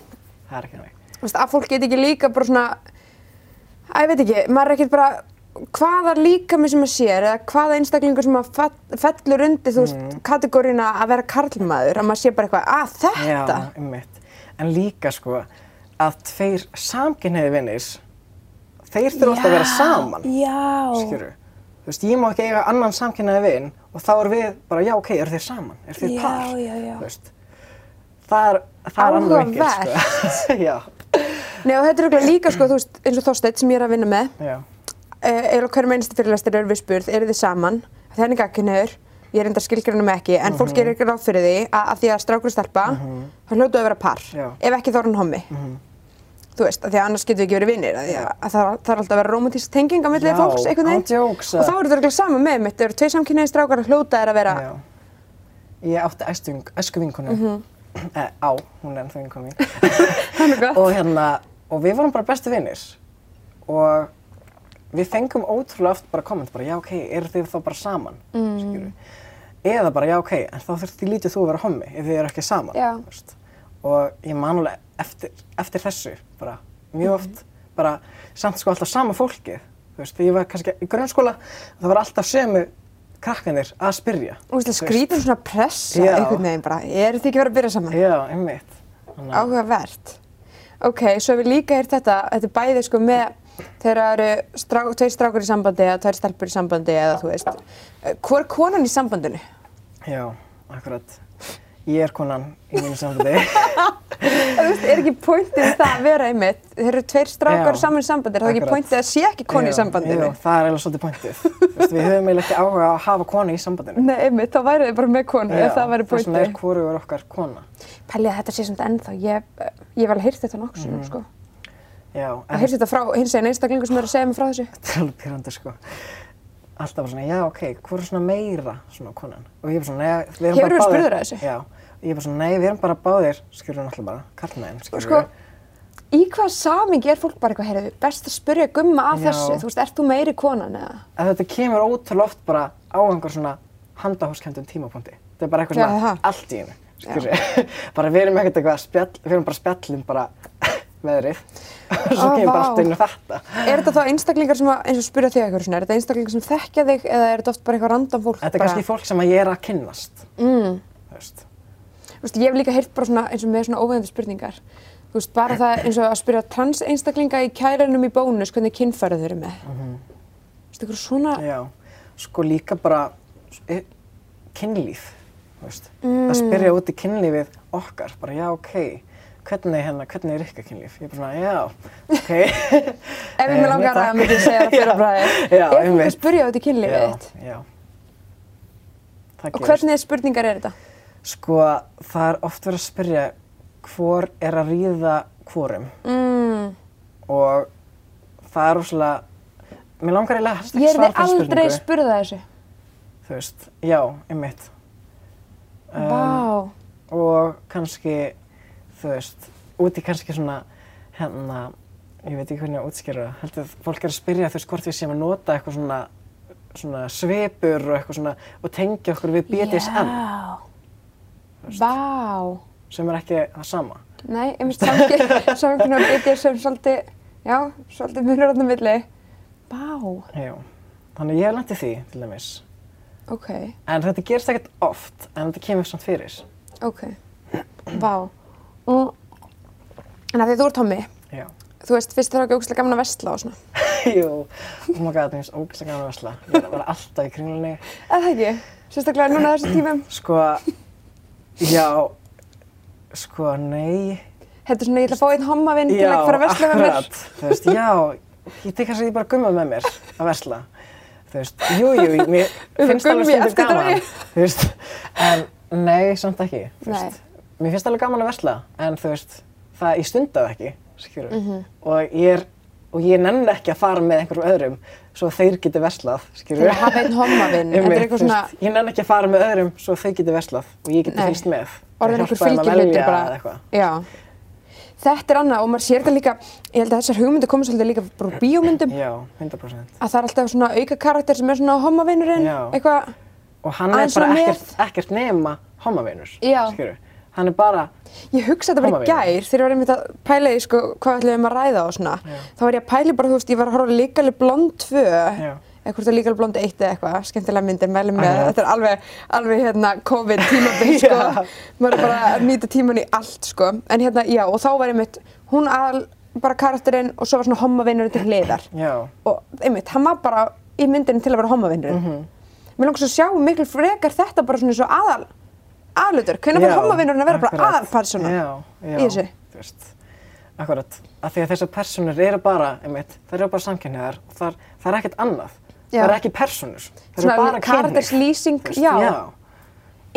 það er ekki næg. Þú veist, að fólk get ekki líka bara svona, að ég veit ekki, maður er ekkert bara, hvaða líkami sem maður sér eða hvaða einstaklingur sem fell- fellur undir, þú veist, Mm. kategóriuna að vera karlmaður, að maður sé bara eitthvað, að þetta? Já, einmitt. En líka sko, að tveir samkynniði vinnir, þeir þurfa alltaf að vera saman. Já. skilur Þú veist, ég má ekki eiga annan samkynnaði vin og þá er við bara, já, ok, eru þeir saman? Eru þeir Já, par? já, já. Þú veist, það er, það er annar vinkil, sko. já, Nei og þetta er líka sko, þú veist, eins og Þorsteinn sem ég er að vinna með, já, uh, eða hverjum einstu fyrirlæstir eru við spurð, eru þið saman? Er gagginniður, ég er enda skilgrunum ekki, en fólk Mhm. gerir ekki ráð fyrir því að, að því að strákur og stelpa, þá hljótu að vera par, Já. Ef ekki þá er hann hommi. Þú veist, að því að annars getum við ekki verið vinnir, að, að, að það, er alltaf að vera romantísk tenging á millið Já, fólks einhvern veginn. jokes, Og þá eru þetta örugglega sama með mitt, það eru tvei samkynniði strákar að hljóta er að vera, já. Ég átti æsku vinkonu, Mhm. eh, á, hún er ennþá vinkonu mín. er og hérna, og við vorum bara bestu vinnir og við fengum ótrúlega oft bara komment bara, já, ok, eru þið þá bara saman, mm. eða bara, já, ok, en þá þurft þið lítið þú að vera hommi ef þið eru ekki saman, veist. og ég man alveg eftir, eftir þessu, bara, mjög oft, bara, samt sko alltaf sama fólkið, þú veist, þegar ég var kannski í grunnskóla, það var alltaf sömu krakkanir að spyrja. Skrítum svona pressa Já. einhvern veginn bara, eru þið ekki verið að byrja saman? Já, einmitt. Áhugavert. Ok, svo ég líka heyrt þetta, þetta er bæði sko með þegar það eru strá, tveir strákur í sambandi eða tveir stelpur í sambandi eða þú veist. Hvor er konan í sambandinu? Já, akkurat. Ég er konan í mínu sambandi. Þú veist, er ekki pointið í það að vera einmitt, þeir eru tveir strákar Já, saman í sambandi, er það ekki pointið að sé ekki konu í Já, sambandinu? Já, það er eiginlega svolítið pointið. Veist, við höfum eiginlega ekki áhuga að hafa konu í sambandinu. Nei, einmitt, þá væri þið bara með konu, ef það væri Þess vegna er pointið. hvorugur okkar kona. Pælið að þetta sé samt ennþá, ég, ég hef alveg heyrt þetta Mhm. sinnum, sko. Já, Að heyrst þetta frá hins eginn einstaklingu sem er að segja mig frá þessu. Þetta er alveg pyrrandi sko. Alltaf bara svona, já ok, hvað er svona meira svona konan? Og ég bara svona, nei, við erum Hefurðu bara spurður að þessu? Já, og ég bara svona, nei, við erum bara báðir, skilur hún alltaf bara, kallmenn, skilur Sko, í hvað samingi er fólk bara eitthvað, heyrðu, best að spyrja gumma að Já. þessu, þú veist, ert þú meiri konan eða? að þetta kemur ótrúlega oft bara á einhver svona handahóskendum tímapunkti. Þetta er bara eitthvað Já, svona það. allt í hennu, skilur bara við erum ekkert eitthvað við erum bara spjallum bara veðrið og svo kemur bara allt inn og þetta. Er þetta þá einstaklingar sem að, eins og spyrja þig eitthvað svona, er þetta einstaklingar sem þekkja þig eða er þetta oft bara eitthvað random fólk? Þetta er bara, kannski fólk sem að ég er að kynnast, Mm, þú veist. þú veist, ég hef líka heyrt bara svona eins og með svona óveðandi spurningar. Þú veist, bara það eins og að spyrja trans einstaklinga í kærinum í bónus, hvernig kynfærið þau eru með. Þú veist, eitthvað svona, Já, sko líka bara e, kynlíf, þú veist, Mm. að spyrja út í kynlífið okkar, bara já, ok, hvernig hérna, hvernig er ykkar kynlíf? Ég er bara svona, já, ok. ef ég með langar að myndi ég segja það fyrir bræði. Já, Er fólk að einmitt. spyrja út í kynlífið Já, þitt? já. Það Og gerist. hvernig spurningar er þetta? Sko, það er oft verið að spyrja hvor er að ríða hvorum Mm, og það er rosalega, mér langar eiginlega helst ekki ég er svara þið fyrir aldrei spurningu. spurða þessu. Þú veist, já, einmitt. Um, Vá. og kannski, þú veist, út í kannski svona, hérna, ég veit ekki hvernig að útskýra það, heldur að fólk er að spyrja þú veist hvort við séum að nota eitthvað svona, svona svipur og eitthvað svona og tengja okkur við BDSM Já. Vá. sem er ekki það sama. Nei, einmitt samkynna og BDSM svolítið, já, svolítið munur áttum milli. Vá. Já, þannig ég hef í því til dæmis. Ok, En þetta gerist ekkert oft, en þetta kemur samt fyrir. ok. Vá. Mm. En að því þú ert Já. þú veist, fyrst þér er ekki ógæslega gaman að vestla og svona. Jú, oh my god, mér finnst ógæslega gaman að vesla. Ég er að vera alltaf í kringlunni. Eða það ekki? Sérstaklega núna á þessum tímum. Sko, já, sko, nei. Þetta er svona, ég ætla að fá einn hommavinn til að fara að vesla með mér. akkurat. Þú veist, já, ég tek kannski bara gumma með mér að vesla. Þú veist, jú, jú, mér finnst alveg eftir gaman. Þú veist, en nei, samt ekki. Þú veist, mér finnst alveg gaman að vesla, en þú veist, það, ég stunda það ekki, skilur. Mhm. Og ég er, og ég nenni ekki að fara með einhverjum öðrum svo þeir geti veslað, skilur. Að hafa einn eitthvað svona, Ég nenni ekki að fara með öðrum svo þeir geti veslað og ég geti fylgst með. orðin einhver velja bara. Þetta er annað og maður sér þetta líka, ég held að þessar hugmyndir komið svolítið líka bara bíómyndum. Já, 100%. Að það er alltaf svona auka karakter sem er svona hommavinnurinn, Já. eitthvað. Og hann er bara ekkert, ekkert nema homavinur, Já. skilur. Hann er bara, Ég hugsa þetta bara í gær þegar ég var einmitt að pæla í sko hvað ætlum við að ræða og svona. Þá var ég að pæla bara, þú veist, ég var að horfa Líkali Blond 2, Já. eða hvort það Líkali Blond 1 eða eitthvað, skemmtilega myndir, mælum með, þetta er alveg, alveg hérna COVID tímabil, sko. Já. Maður er bara að nýta tíman í allt, sko. En hérna, já, og þá var einmitt, hún aðal bara karakterinn og svo var svona hommavinnurinn til hliðar. já, Og einmitt, hann var bara í myndinni til að vera hommavinnurinn. Mhm. Mér langar svo að sjá miklu frekar þetta bara svona eins og aðal, aðlutur. Hvernig var Já, hommavinnurinn að vera bara já. í þessu? Þú veist, akkurat. Af því að þessar personur eru bara, einmitt, þær eru bara samkynniðar og það, það er ekkert annað. Það er ekki personur. Það eru Svona bara karakterslýsing, Þú veist, já. já.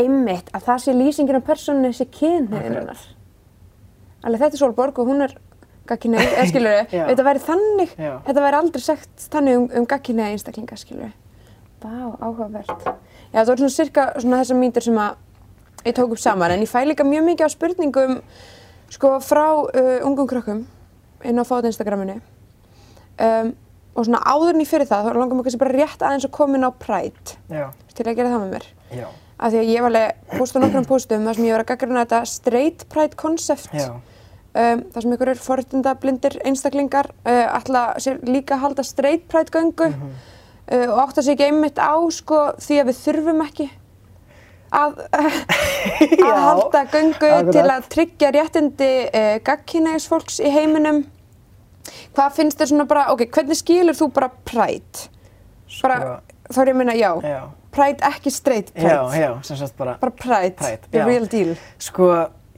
Einmitt, að það sé lýsingin af persónu sé kynhneigðurinnar. Alveg þetta er Sólborg og hún er gagkinnið, eða skilur Já. þetta væri þannig, Já. þetta væri aldrei sagt þannig um, um gagkinnið einstaklinga, skilur við. Vá, áhugavert. Já, það voru svona cirka svona þessar mínir sem að ég tók upp saman, en ég fæ líka mjög mikið á spurningum, sko, frá uh, ungum krökkum inn á fót Instagraminu. Um, og svona áður en ég fyrir það, þá langar mér kannski bara rétt aðeins að koma inn á Pride Já, til að gera það með mér. já, Af því að ég var alveg postað nokkrum postum þar sem ég var að gaggrina þetta straight pride concept. já, Um, þar sem ykkur er forréttinda blindir einstaklingar uh, sér líka að halda straight pride göngu. Mhm. uh, og átta sig ekki einmitt á sko því að við þurfum ekki að, að halda göngu akkurat. til að tryggja réttindi uh, gagkynægis fólks í heiminum. Hvað finnst þér svona bara, ok, hvernig skilur þú bara Pride? Bara, þá er ég að minna, já, Já, Pride ekki straight Pride. já, já, sem sagt bara, Bara Pride, Pride, the real deal. sko,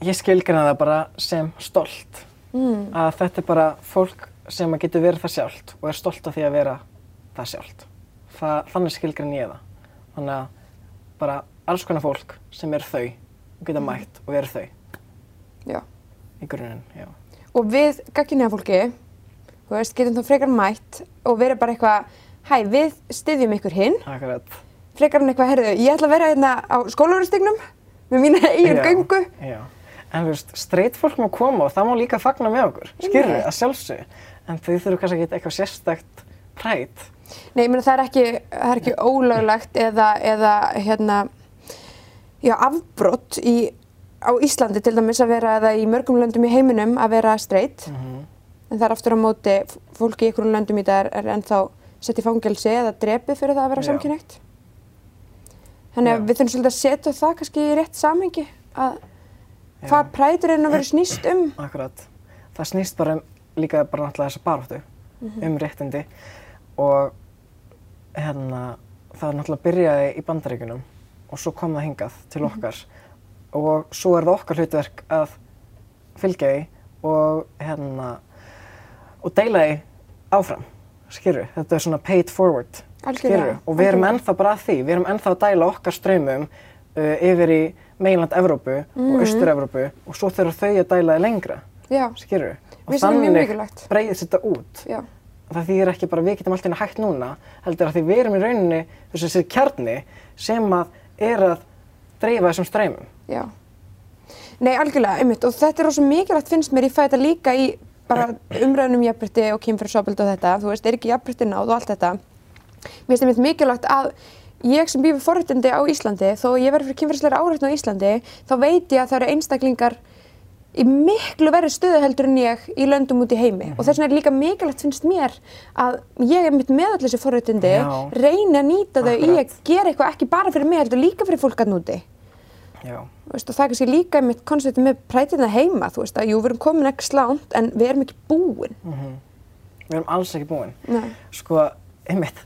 ég skilgrina það bara sem stolt. Mm. Að þetta er bara fólk sem að getur verið það sjálft og er stolt af því að vera það sjálft. Þannig skilgrina ég það. Þannig að bara alls konar fólk sem er þau og geta mætt og verið þau Já. í grunninn, já. Og við gagkynæga fólki, þú veist, getum þá frekar mætt og verið bara eitthvað, hæ, við styðjum ykkur hinn, Akkurat. frekar en eitthvað, herðu, ég ætla að vera hérna á skólaverðstignum með mína eigin göngu. Já, en þú veist, straight fólk má koma og það má líka fagna með okkur, skilur Einmitt. að sjálfsög, en þau þurfum kannski ekki eitthvað sérstakt præt. Nei, ég meina það er ekki, það er ekki ólöglegt eða, eða hérna, já, afbrott í, á Íslandi til dæmis að vera eða í mörgum löndum í heiminum að vera straight. En það er aftur á móti, fólki í einhverjum löndum í dag er, er ennþá sett í fangelsi eða drepið fyrir það að vera Já. samkynægt. Þannig að Já. við þurfum svolítið að setja það kannski í rétt samhengi að hvað præturinn að vera snýst um. Akkurat. Það snýst bara um, líka bara náttúrulega þessa baráttu Mhm. um réttindi og hérna, það náttúrulega byrjaði í bandaríkunum og svo kom það hingað til Mhm. okkar og svo er það okkar hlutverk að fylgja því og hérna, og deila því áfram, skilur Þetta er svona paid forward, skilurðu? Og við erum ennþá bara að því, við erum ennþá að dæla okkar ströymum uh, yfir í meginland Evrópu Mhm. og Austur-Evrópu og svo þurfa þau að dæla því lengra, Já, skilur Og þannig breyðist þetta út. já, Það þýðir ekki bara við getum alltaf hægt núna, heldur að því við erum í rauninni þessi kjarni sem að er að dreifa þessum streymum. já. Nei, algjörlega, einmitt. Og þetta er rosa mikilvægt finnst mér, ég fæ þetta líka í bara umræðunum jafnbrytti og kynfyrirsofbeldi og þetta, þú veist, er ekki jafnbrytti náð og allt þetta. Mér finnst einmitt mikilvægt að ég sem býð við forréttindi á Íslandi, þó ég verður fyrir kynfyrirsleira áreitna á Íslandi, þá veit ég að það eru einstaklingar í miklu verri stöðu heldur en ég í löndum út í heimi. Og þess vegna er líka mikilvægt finnst mér að ég er mitt með öll þessi forréttindi, Já. reyni að nýta þau í Akkurat. að gera eitthvað ekki bara fyrir mig heldur líka fyrir fólk að núti. Og það er kannski líka mitt konceptið með prætina heima, þú veist, að jú, við erum komin ekki slánt en við erum ekki búin. við erum alls ekki búin. Nei. Sko, einmitt,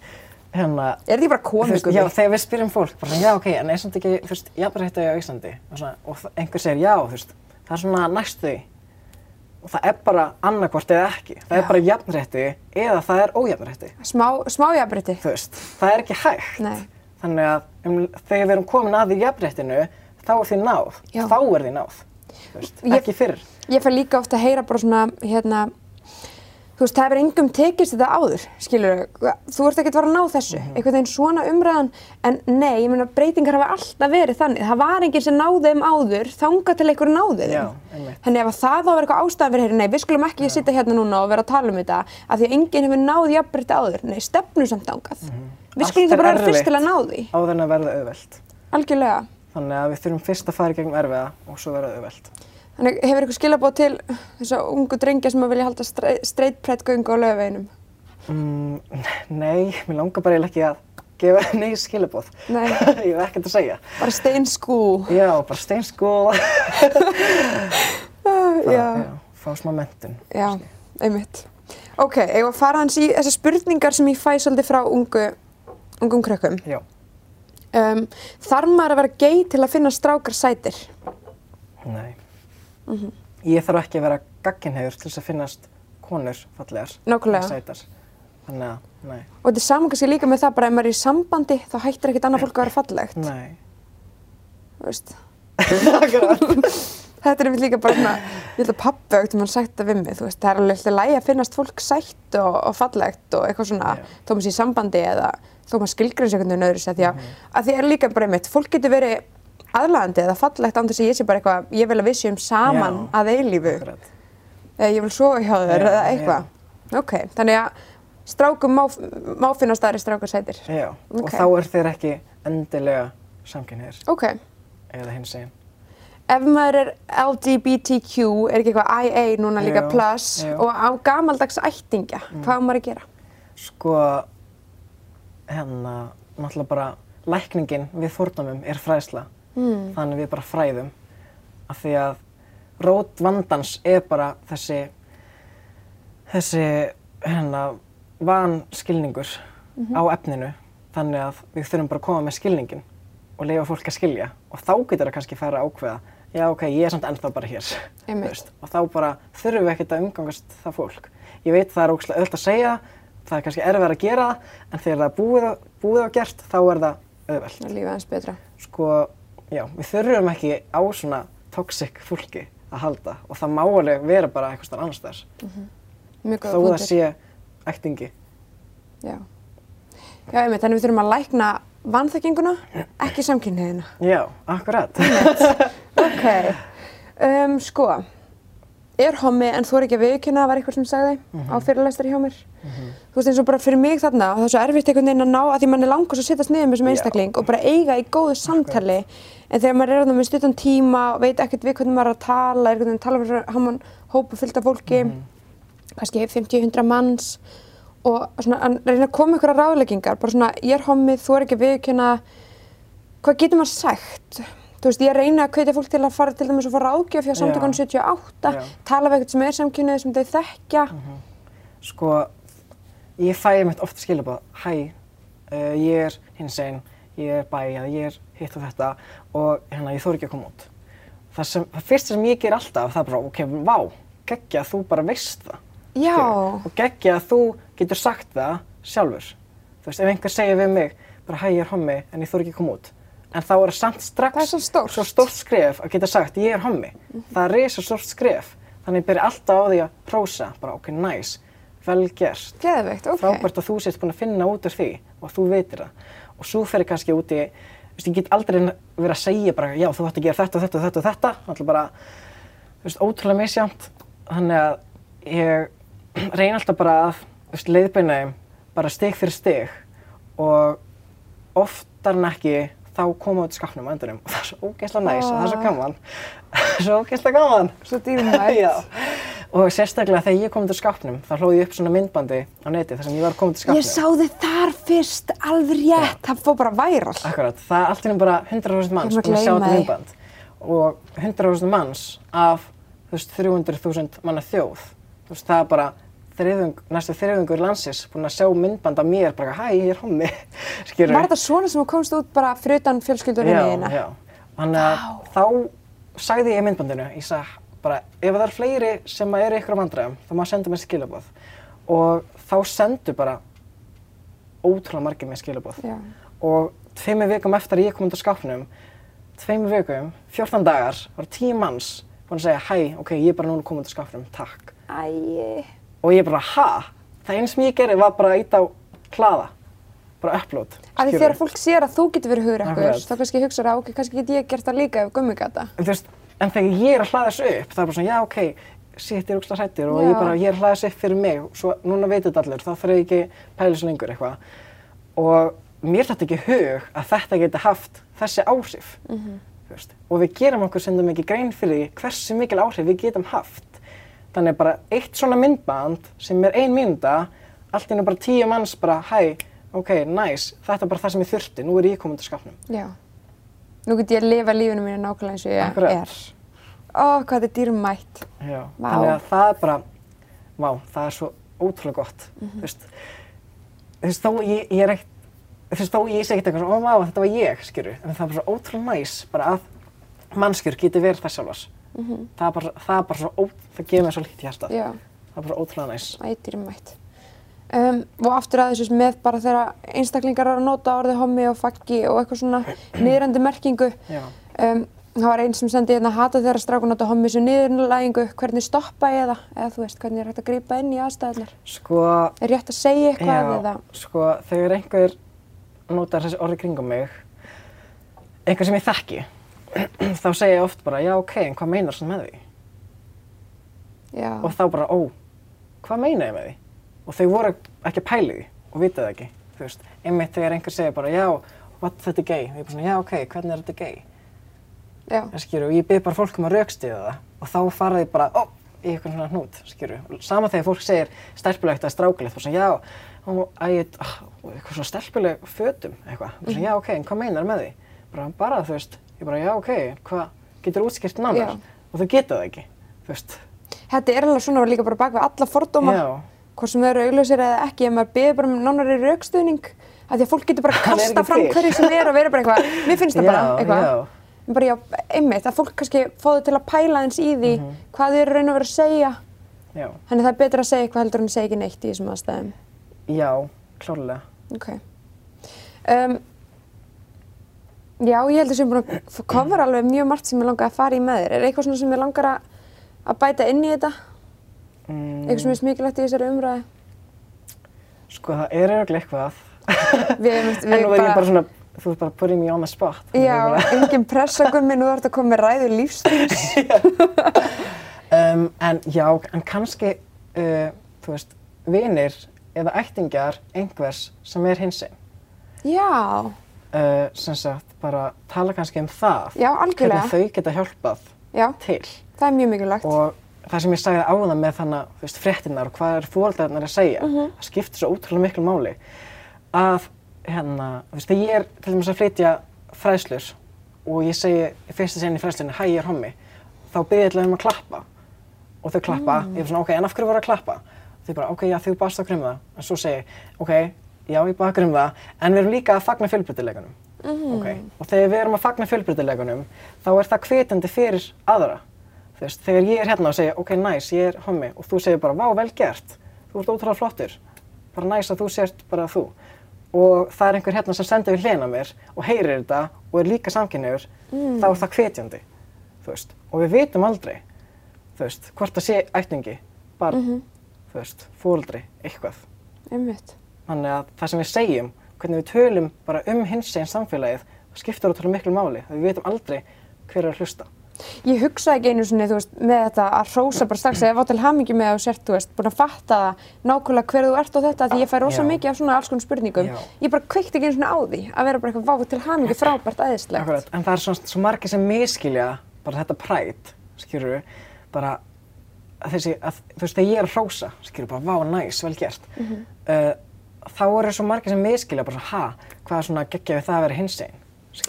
hérna, Er því bara komikur? já, þegar við spyrjum fólk, bara já, ok, en er samt ekki, þú veist, jafnrætti á Íslandi, og, svona, og einhver segir já, þú veist, það er svona næstu. Og það er bara annarkvort eða ekki. Það er Já. bara jafnrætti eða það er ójafnrætti. Smá, smá veist, það er ekki hægt. Nei. Þannig að um, þegar við erum komin að því jafnréttinu, þá er því náð. Já. Þá er því náð. Veist, Ég- ekki fyrr. Ég fær líka ofta að heyra bara svona, hérna, þú veist, það hefur engum tekist þetta áður, skilur, þú ert ekki að fara að ná þessu, Mhm. einhvern veginn svona umræðan, en nei, ég meina, breytingar hafa alltaf verið þannig, það var enginn sem náði þeim áður, þangað til einhver náði þeim. Þannig ef að það þá verið eitthvað ástæðan fyrir, heyri, nei, við skulum ekki sitja hérna núna og vera að tala um þetta, af því að enginn hefur náð jafnbreytti áður, nei, stefnu samt þangað. Við Allt skulum er það bara vera erfitt. fyrst til að ná því, Áður en að verða auðvelt. Þannig hefur eitthvað skilabóð til þess að ungu drengja sem að vilja halda straight pride göngu á lögaveginum? Mm, nei, mér langar bara eiginlega ekki að gefa nei skilabóð. Nei. Ég hef ekkert að segja. Bara school. Já, bara steinskóla. Já, Já, fá smá mentun. já, einmitt. Ok, ég var að fara hans í þessar spurningar sem ég fæ svolítið frá ungu, ungum krökkum. Já. Um, þarf maður að vera gay til að finna strákar sætir? Nei. Mhm. Ég þarf ekki að vera gagginhegur til þess að finnast konur fallegar. Nákvæmlega. Sætar. Þannig að, nei. Og þetta er saman kannski líka með það bara ef maður er í sambandi þá hættir ekkert annað fólk að vera fallegt. Nei. Þú veist. þetta er einmitt líka bara svona, ég held að pappi aukt um hann það við mig, þú veist, það er alveg alltaf lægi að finnast fólk sætt og, og fallegt og eitthvað svona, Já. þó maður sé í sambandi eða þó maður skilgrins einhvern veginn öðru sér, því að, að því er líka bara einmitt, fólk getur verið aðlagandi eða fallegt þess að ég sé bara eitthvað, ég vil að við séum saman Já. að eilífu, eða ég vil sofa hjá þér Já, eða eitthvað. Ok, þannig að strákum má, má finnast aðri strákar sætir. Já, og Ok. þá er þeir ekki endilega samkynniðir Ok, eða hins einn. ef maður er LGBTQ, er ekki eitthvað IA núna líka Jú, plus jú. og á gamaldags ættingja, hvað á maður að gera? Sko, hérna, náttúrulega bara lækningin við fordómum er fræðsla. Mm. Þannig við bara fræðum. Af því að rót vandans er bara þessi, þessi, hérna, vanskilningur á efninu. Þannig að við þurfum bara að koma með skilningin og leifa fólk að skilja. Og þá getur það kannski fara að ákveða, já ok, ég er samt ennþá bara hér. Og þá bara þurfum við ekkert að umgangast það fólk. Ég veit það er ógslag öll að segja, það er kannski erfið að gera það, en þegar það er búið, búið á gert, þá er það auðvelt. Sko, já, við þurfum ekki á svona toxic fólki að halda og það má alveg vera bara eitthvað starf annars þess. Mjög Þó góða það sé ættingi. Já. Já, einmitt, þannig við þurfum að lækna vanþekkinguna, ekki samkynniðina. Já, akkurat. Ok, um, sko, er hommi en þú er ekki að viðkynna, það var eitthvað sem sagði Mhm. á fyrirlæstari hjá mér. Þú veist eins og bara fyrir mig þarna, og það er svo erfitt einhvern veginn að ná að því mann er langast að sittast niður með þessum einstakling og bara eiga í góðu samtali. En þegar maður er þarna með stuttan tíma og veit ekkert við hvernig maður er að tala, er veginn að tala fyrir haman hópu fyllt af fólki, Mhm. kannski 50-100 manns og svona að reyna að koma ykkur að ráðleggingar, bara svona ég er hommið, þú er ekki að viðkynna, hvað getur maður sagt? Þú veist, ég reyna að hvetja fólk til að fara til dæmis og fara ráðgjöf hjá samtökunum 78, Já. tala við eitthvað sem er samkynnið sem þau þekkja. Sko, ég fæ mitt oft skilabóð, hæ, uh, ég er hins einn, ég er bæ, eða ég er hitt og þetta og hérna, ég þór ekki að koma út. Það, sem, það fyrsta sem ég ger alltaf, það er bara, ok, vá, geggja að þú bara veist það. Já, Skilurðu? Og geggja að þú getur sagt það sjálfur. Þú veist, ef einhver segir við mig, bara hæ, ég er hommi, en ég þór ekki að koma út. En þá er það samt strax Það er stórt. svo stórt skref að geta sagt, ég er hommi. Það er risa stórt skref. Þannig ég byrja alltaf á því að prósa, bara ok, nice, vel gert. geðveikt, ok. Frábært að þú sést búin að finna út úr því og þú veitir það. Og svo fer ég kannski út í, þú veist, ég get aldrei verið að segja bara, já, þú ætti að gera þetta og þetta og þetta og þetta. Alltaf bara, þú veist, ótrúlega misjæmt. Þannig að ég reyni alltaf bara að, þú veist, leiðbeina þeim bara stig fyrir stig og oftar en ekki þá koma út skapnum á endunum og það er svo ógeðslega næs og það er svo gaman. svo ógeðslega gaman. Svo dýrmætt. Já. Og sérstaklega þegar ég kom út úr skápnum, þá hlóði ég upp svona myndbandi á neti þar sem ég var komið út úr skápnum. Ég sá þið þar fyrst, alveg rétt, það fór bara væral. Akkurat, það er allt í einu bara 100.000 manns Ég búin að sjá gleyma þetta því. myndband. Og 100.000 manns af, þú veist, 300.000 manna þjóð. Þú veist, það er bara þriðung, næstu þriðungur landsins búin að sjá myndband af mér, bara, hæ, ég er hommi, Var þetta svona sem þú komst út bara fyrir utan fjölskyldunni já, þína? já. Þannig að þá sagði ég í myndbandinu, ég sagði bara, ef það er fleiri sem eru ykkur á vandræðum, þá maður senda mér skilabóð. Og þá sendu bara ótrúlega margir mér skilabóð. Já. Og tveimur vikum eftir að ég kom út á skápnum, tveimur vikum, 14 dagar, var 10 manns búin að segja, hæ, ok, ég er bara núna komin út á skápnum, takk. Æi. Og ég bara, ha? Það eins sem ég gerði var bara að íta á hlaða, bara upload. Af því þegar fólk sér að þú getur verið hugrekkur, Akkurat. þá kannski hugsa það, ok, kannski get ég gert það líka ef gummi gata. En veist, en þegar ég er að hlaða þessu upp, það er bara svona, já, ok, sitt er úkslega hrættir og ég Já. bara, ég er að hlaða þessu upp fyrir mig, svo núna veit þetta allir, þá þarf ég ekki pæla svo lengur eitthvað. Og mér þetta ekki hug að þetta geti haft þessi áhrif, þú veist. Og við gerum okkur sendum ekki grein fyrir hversu mikil áhrif við getum haft. Þannig bara eitt svona myndband sem er ein mínúta, allt í einu bara tíu manns bara, hæ, ok, nice, þetta er bara það sem ég þurfti, nú er ég komin til skapnum. Já. Nú get ég að lifa lífinu mínu nákvæmlega eins og ég Akkurat. er. Ó, hvað þetta er dýrmætt. Já, Vá. þannig að það er bara, vá, það er svo ótrúlega gott, Mhm. þú veist, þú veist, þó ég, ég er ekkert, þú veist, þó ég ekkert eitthvað svona, ó, vá, þetta var ég, skilju, en það er bara svo ótrúlega næs, bara að mannskjur geti verið þess sjálfars. Mhm. Það er bara, það er bara svo, ó, það gefur mér svo lítið. Já. Það er bara ótrúlega næs. Æ, dýrmætt. Um, og aftur að þessu með bara þegar einstaklingar eru að nota orðið hommi og faggi og eitthvað svona niðrandi merkingu. Um, það var einn sem sendi hérna hata þegar strákun nota hommi sem niðurlægingu, hvernig stoppa ég það? Eða þú veist, hvernig er hægt að grípa inn í aðstæðunar? Sko, Er rétt að segja eitthvað já, eða? sko, þegar einhver notar þessi orði kringum mig, einhver sem ég þekki, þá segja ég oft bara, já, ok, en hvað meinar það með því? Já. og þá bara, ó, hvað meina ég með því? Og þau voru ekki að pæla í því og vita það ekki, þú veist. Einmitt þegar einhver segir bara, já, what, þetta er gay. Og ég bara svona, já, ok, hvernig er þetta gay? Já. Það skilur, og ég byrð bara fólk um að raukstiða það og þá fara þið bara, ó, í eitthvað svona hnút, skilju. Sama þegar fólk segir stelpulegt eða strákulegt, og svona, já, hún, æ, ah, eitthvað svona stelpuleg fötum, eitthvað. Og svona, já, ok, en hvað meinar með því? Bara, bara, þú veist, ég bara, já, ok, hvað getur útskýrt nánar? Já. Og þau geta það ekki, þú veist. Þetta er alveg svona líka bara bak við alla fordóma, Já. hvort sem þau eru augljósir eða ekki, ef maður beður bara um nánari raukstuðning, að því að fólk getur bara er kasta fram hverju sem er og vera bara eitthvað, mér finnst það bara Já, eitthvað. já. En bara já, einmitt, að fólk kannski þau til að pæla eins í því Mhm. hvað þau eru raun og vera að segja. Já, Þannig það er betra að segja eitthvað heldur en að segja ekki neitt í þessum aðstæðum. já, klárlega. Ok. Um, já, ég held að sem búin að kofra alveg mjög margt sem ég langar að fara í með þér. Er eitthvað svona sem ég langar að, að bæta inn í þetta? Mm, Eitthvað sem er smikilvægt í þessari umræði? Sko, það er auðvitað eitthvað. Við, við, En nú er ég bara svona, þú ert bara putting me on the spot. Já, engin pressa gummi, nú þarf að koma með ræðu lífstíls. Um, en já, en kannski, uh, þú veist, vinir eða ættingjar einhvers sem er hinsinn. Já, Uh, sem sagt, bara tala kannski um það. já. Hvernig þau geta hjálpað Já, til. það er mjög mikilvægt. Og það sem ég sagði áðan með þannig, þú veist, fréttinnar og hvað er fóröldarnar að segja, Mhm. það skiptir svo ótrúlega miklu máli. Að, hérna, þú veist, þegar ég er til dæmis að flytja fræðslur og ég segi í fyrsta sinni í fræðslunni, hæ, ég er hommi, þá byrði ég um að klappa. Og þau klappa, Mm. ég er svona, ok, en af hverju voru að klappa? Þau bara, ok, já, þau baðst okkur um það. En svo segi ég, ok, já, ég baði okkur um það, en við erum líka að fagna fjölbreytileikunum. Mhm. Ok, og þegar við erum að fagna fjölbreytileikunum, þá er það hvetjandi fyrir aðra. Veist, þegar ég er hérna og segja, ok, næs, ég er hommi, og þú segir bara, vá, vel gert, þú ert ótrúlega flottur, bara næs að þú sért bara þú. Og það er einhver hérna sem sendir við hlena mér og heyrir þetta og er líka samkynniður, Mm. þá er það hvetjandi, veist. Og við vitum aldrei, veist, hvort það sé ætningi, barn, þú veist, fóldri, eitthvað. Einmitt. Þannig að það sem við segjum, hvernig við tölum bara um hinsegin samfélagið, það skiptir ótrúlega miklu máli. Við vitum aldrei hver er að hlusta. Ég hugsaði ekki einu sinni, þú veist, með þetta að hrósa bara strax eða var til hamingi með að þú sért, þú veist, búin að fatta nákvæmlega hver þú ert og þetta því ég fæ rosa Já. mikið af svona alls konar spurningum. Já. Ég bara kveikti ekki einu sinni á því að vera bara eitthvað vá til hamingi frábært æðislegt. Akkurat, en það er svo, svo margir sem miskilja bara þetta præt, skilur við, bara að þessi, að, þú veist, þegar ég er að hrósa, skilur við, bara, vá, næs, vel gert. Mhm. uh, þá eru svo margir sem miskilja bara, ha, hvað er svona geggja við það að vera hinsegin?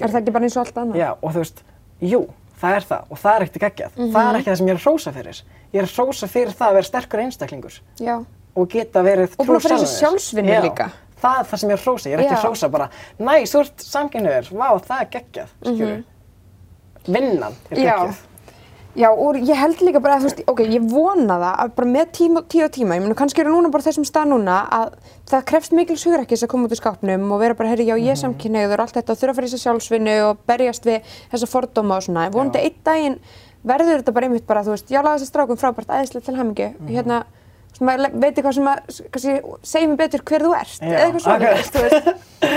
Er það ekki bara eins og allt annað? Já, og þú veist, jú, það er það og það er ekkert geggjað. Mhm. Það er ekki það sem ég er hrósa fyrir. Ég er hrósa fyrir það að vera sterkur einstaklingur Já. og geta verið Og búin að trú sjálfum þessi Já, líka. Það er það sem ég er hrósa. Ég er ekki hrósa bara, næs, þú ert samkynniður, vá, það er geggjað. Mhm. Vinnan er Já. geggjuð. Já, og ég held líka bara að, þú veist, ok, ég vona það að bara með tíma, tíu og tíma, ég meina kannski eru núna bara þessum stað núna að það krefst mikils hugrekkis að koma út í skápnum og vera bara, herri, já, ég er Mhm. samkynneigður og allt þetta og þurfa að fara í þessa sjálfsvinnu og berjast við þessa fordóma og svona. En vonandi einn daginn verður þetta bara einmitt bara, þú veist, já, laga þessi strákum frábært æðislega til hamingju. Mhm. Hérna, þú veist, maður veit eitthvað sem að, kannski, segir mér betur hver þú ert, Já, eða eitthvað svona, akkurat. þú veist.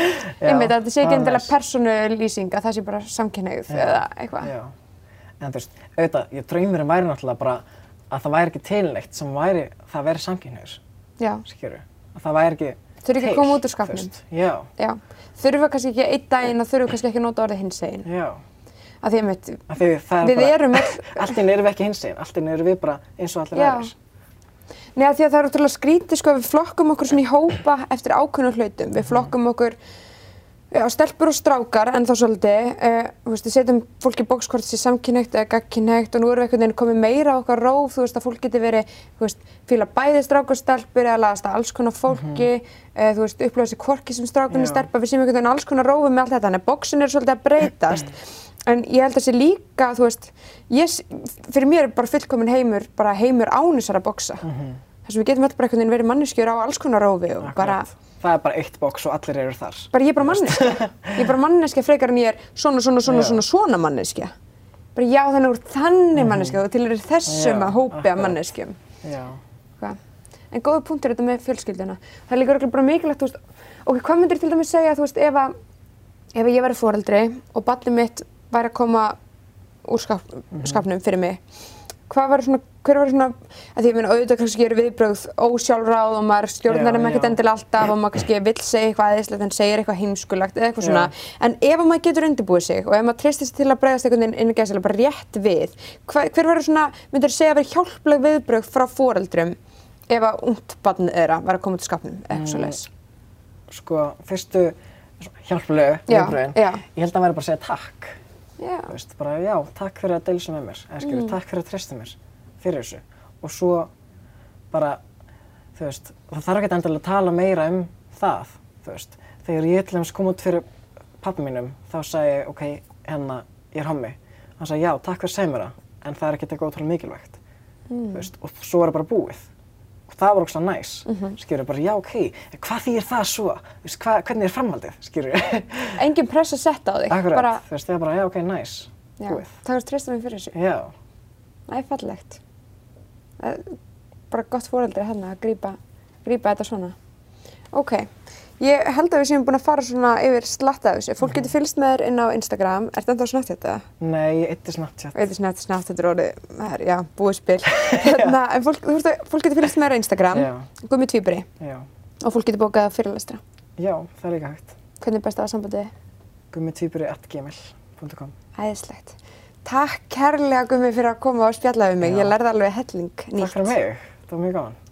Einmitt, að þetta sé ekki er endilega næs. persónulýsing, að það sé bara samkynneigð Já. eða eitthvað. En þú veist, auðvitað, ég draumurinn væri náttúrulega bara að það væri ekki til neitt sem væri, það væri samkynniður, Já. Að það væri ekki Þurfi ekki að til, koma út úr veist. Já, Já, þurfa kannski ekki einn daginn og þurfa kannski ekki að nota orðið hinsegin. já. Að því að mitt, er Við bara, erum öll- allt í einu erum við ekki hinsegin, allt í einu erum við bara eins og allir Já. aðrir. neða því að það er útrúlega skrítið sko, við flokkum okkur svona í hópa eftir ákveðnum hlutum. Við flokkum okkur já, stelpur og strákar en þá svolítið, uh, þú veist, við setjum fólk í bóks hvort það sé samkynhegt eða gagkynhegt og nú erum við einhvern veginn komið meira á okkar róf, þú veist, að fólk geti verið, þú veist, fíla bæði strák og stelpur eða lagast að alls konar fólki, uh, þú veist, upplöða sér kvorki sem strákunni stelpa, við séum einhvern veginn alls konar rófi með allt þetta, þannig að bóksin er svolítið að breytast. En ég held að sé líka, þú veist, ég, fyrir mér er bara fullkomin heimur, bara heimur ánusar að bóksa. Þess að við getum öll bara einhvern veginn verið manneskjur á alls konar rófi og bara, Það er bara eitt bóks og allir eru þar. bara ég er bara manneskja. Ég er bara manneskja frekar en ég er svona, svona, svona, svona, svona manneskja. Bara já, þannig úr þannig manneskja og til er þessum að akkurat. manneskjum. Já. Hvað? En góða punktur þetta með fjölskylduna. Það er líka örugglega bara mikilvægt, þú veist, ok, hvað myndir til dæmis segja, þú veist, ef að, ef að ég væri foreldri og barnið mitt væri að koma úr skáp, Mhm. skápnum fyrir mig, hvað væri svona hver var svona, að því ég meina auðvitað kannski eru viðbrögð ósjálfráð og maður stjórnar Já, þeim ekkert já. endilega alltaf og maður kannski vill segja eitthvað aðeinslegt en segir eitthvað heimskulagt eða eitthvað Já. svona. En ef að maður getur undirbúið sig og ef maður treystir sig til að bregðast einhvern veginn inn í gæðslega bara rétt við, hver, hver verður svona, myndir segja að vera hjálpleg viðbrögð frá foreldrum ef að ungt barn þeirra var að koma til skapnum eða eitthvað svo leiðis? Sko, fyrstu hjálplegu Já, viðbröðin, já. ég held að væri bara að segja takk. Já. Þú veist, bara já, takk fyrir að deilsa með mér, eða skilur, Mm. takk fyrir að treysta mér fyrir þessu. Og svo bara, þú veist, það þarf ekki endilega að tala meira um það, þú veist. Þegar ég til dæmis kom út fyrir pappa mínum, þá sagði ég, ok, hérna, ég er hommi. Hann sagði, já, takk fyrir að segja mér það, en það er ekki eitthvað ótrúlega mikilvægt, Mm. þú veist, og svo er það bara búið. Það var ógslag næs, Mhm. skilur, bara já, ok, hvað þýðir það svo, veist, hva, hvernig er framhaldið, skilur. Engin press að setja á þig. Akkurat, Bara, þú veist, það er bara, já, ok, næs, já, búið. takk fyrir að treysta mig fyrir þessu. Já. Það er fallegt. Það er bara gott fóreldri hérna að grípa þetta svona. Ok, ég held að við séum búin að fara svona yfir slatta af þessu. Fólk getur fylgst með þér inn á Instagram. Er þetta ennþá snart þetta? Nei, ég eitti Snapchat. Snart, snart, þetta er orðið, það er, já, búið spil. hérna, en fólk, þú veist að fólk getur fylgst með þér á Instagram, Já. Gummi Tvíburi, Já. og fólk getur bókað fyrirlestra. Já, það er líka hægt. Hvernig er best að hafa sambandið? gummitýpuri.gmail.com Æðislegt. Takk kærlega Gummi fyrir að koma og spjalla við mig. Ég lærði alveg helling nýtt. Takk fyrir mig,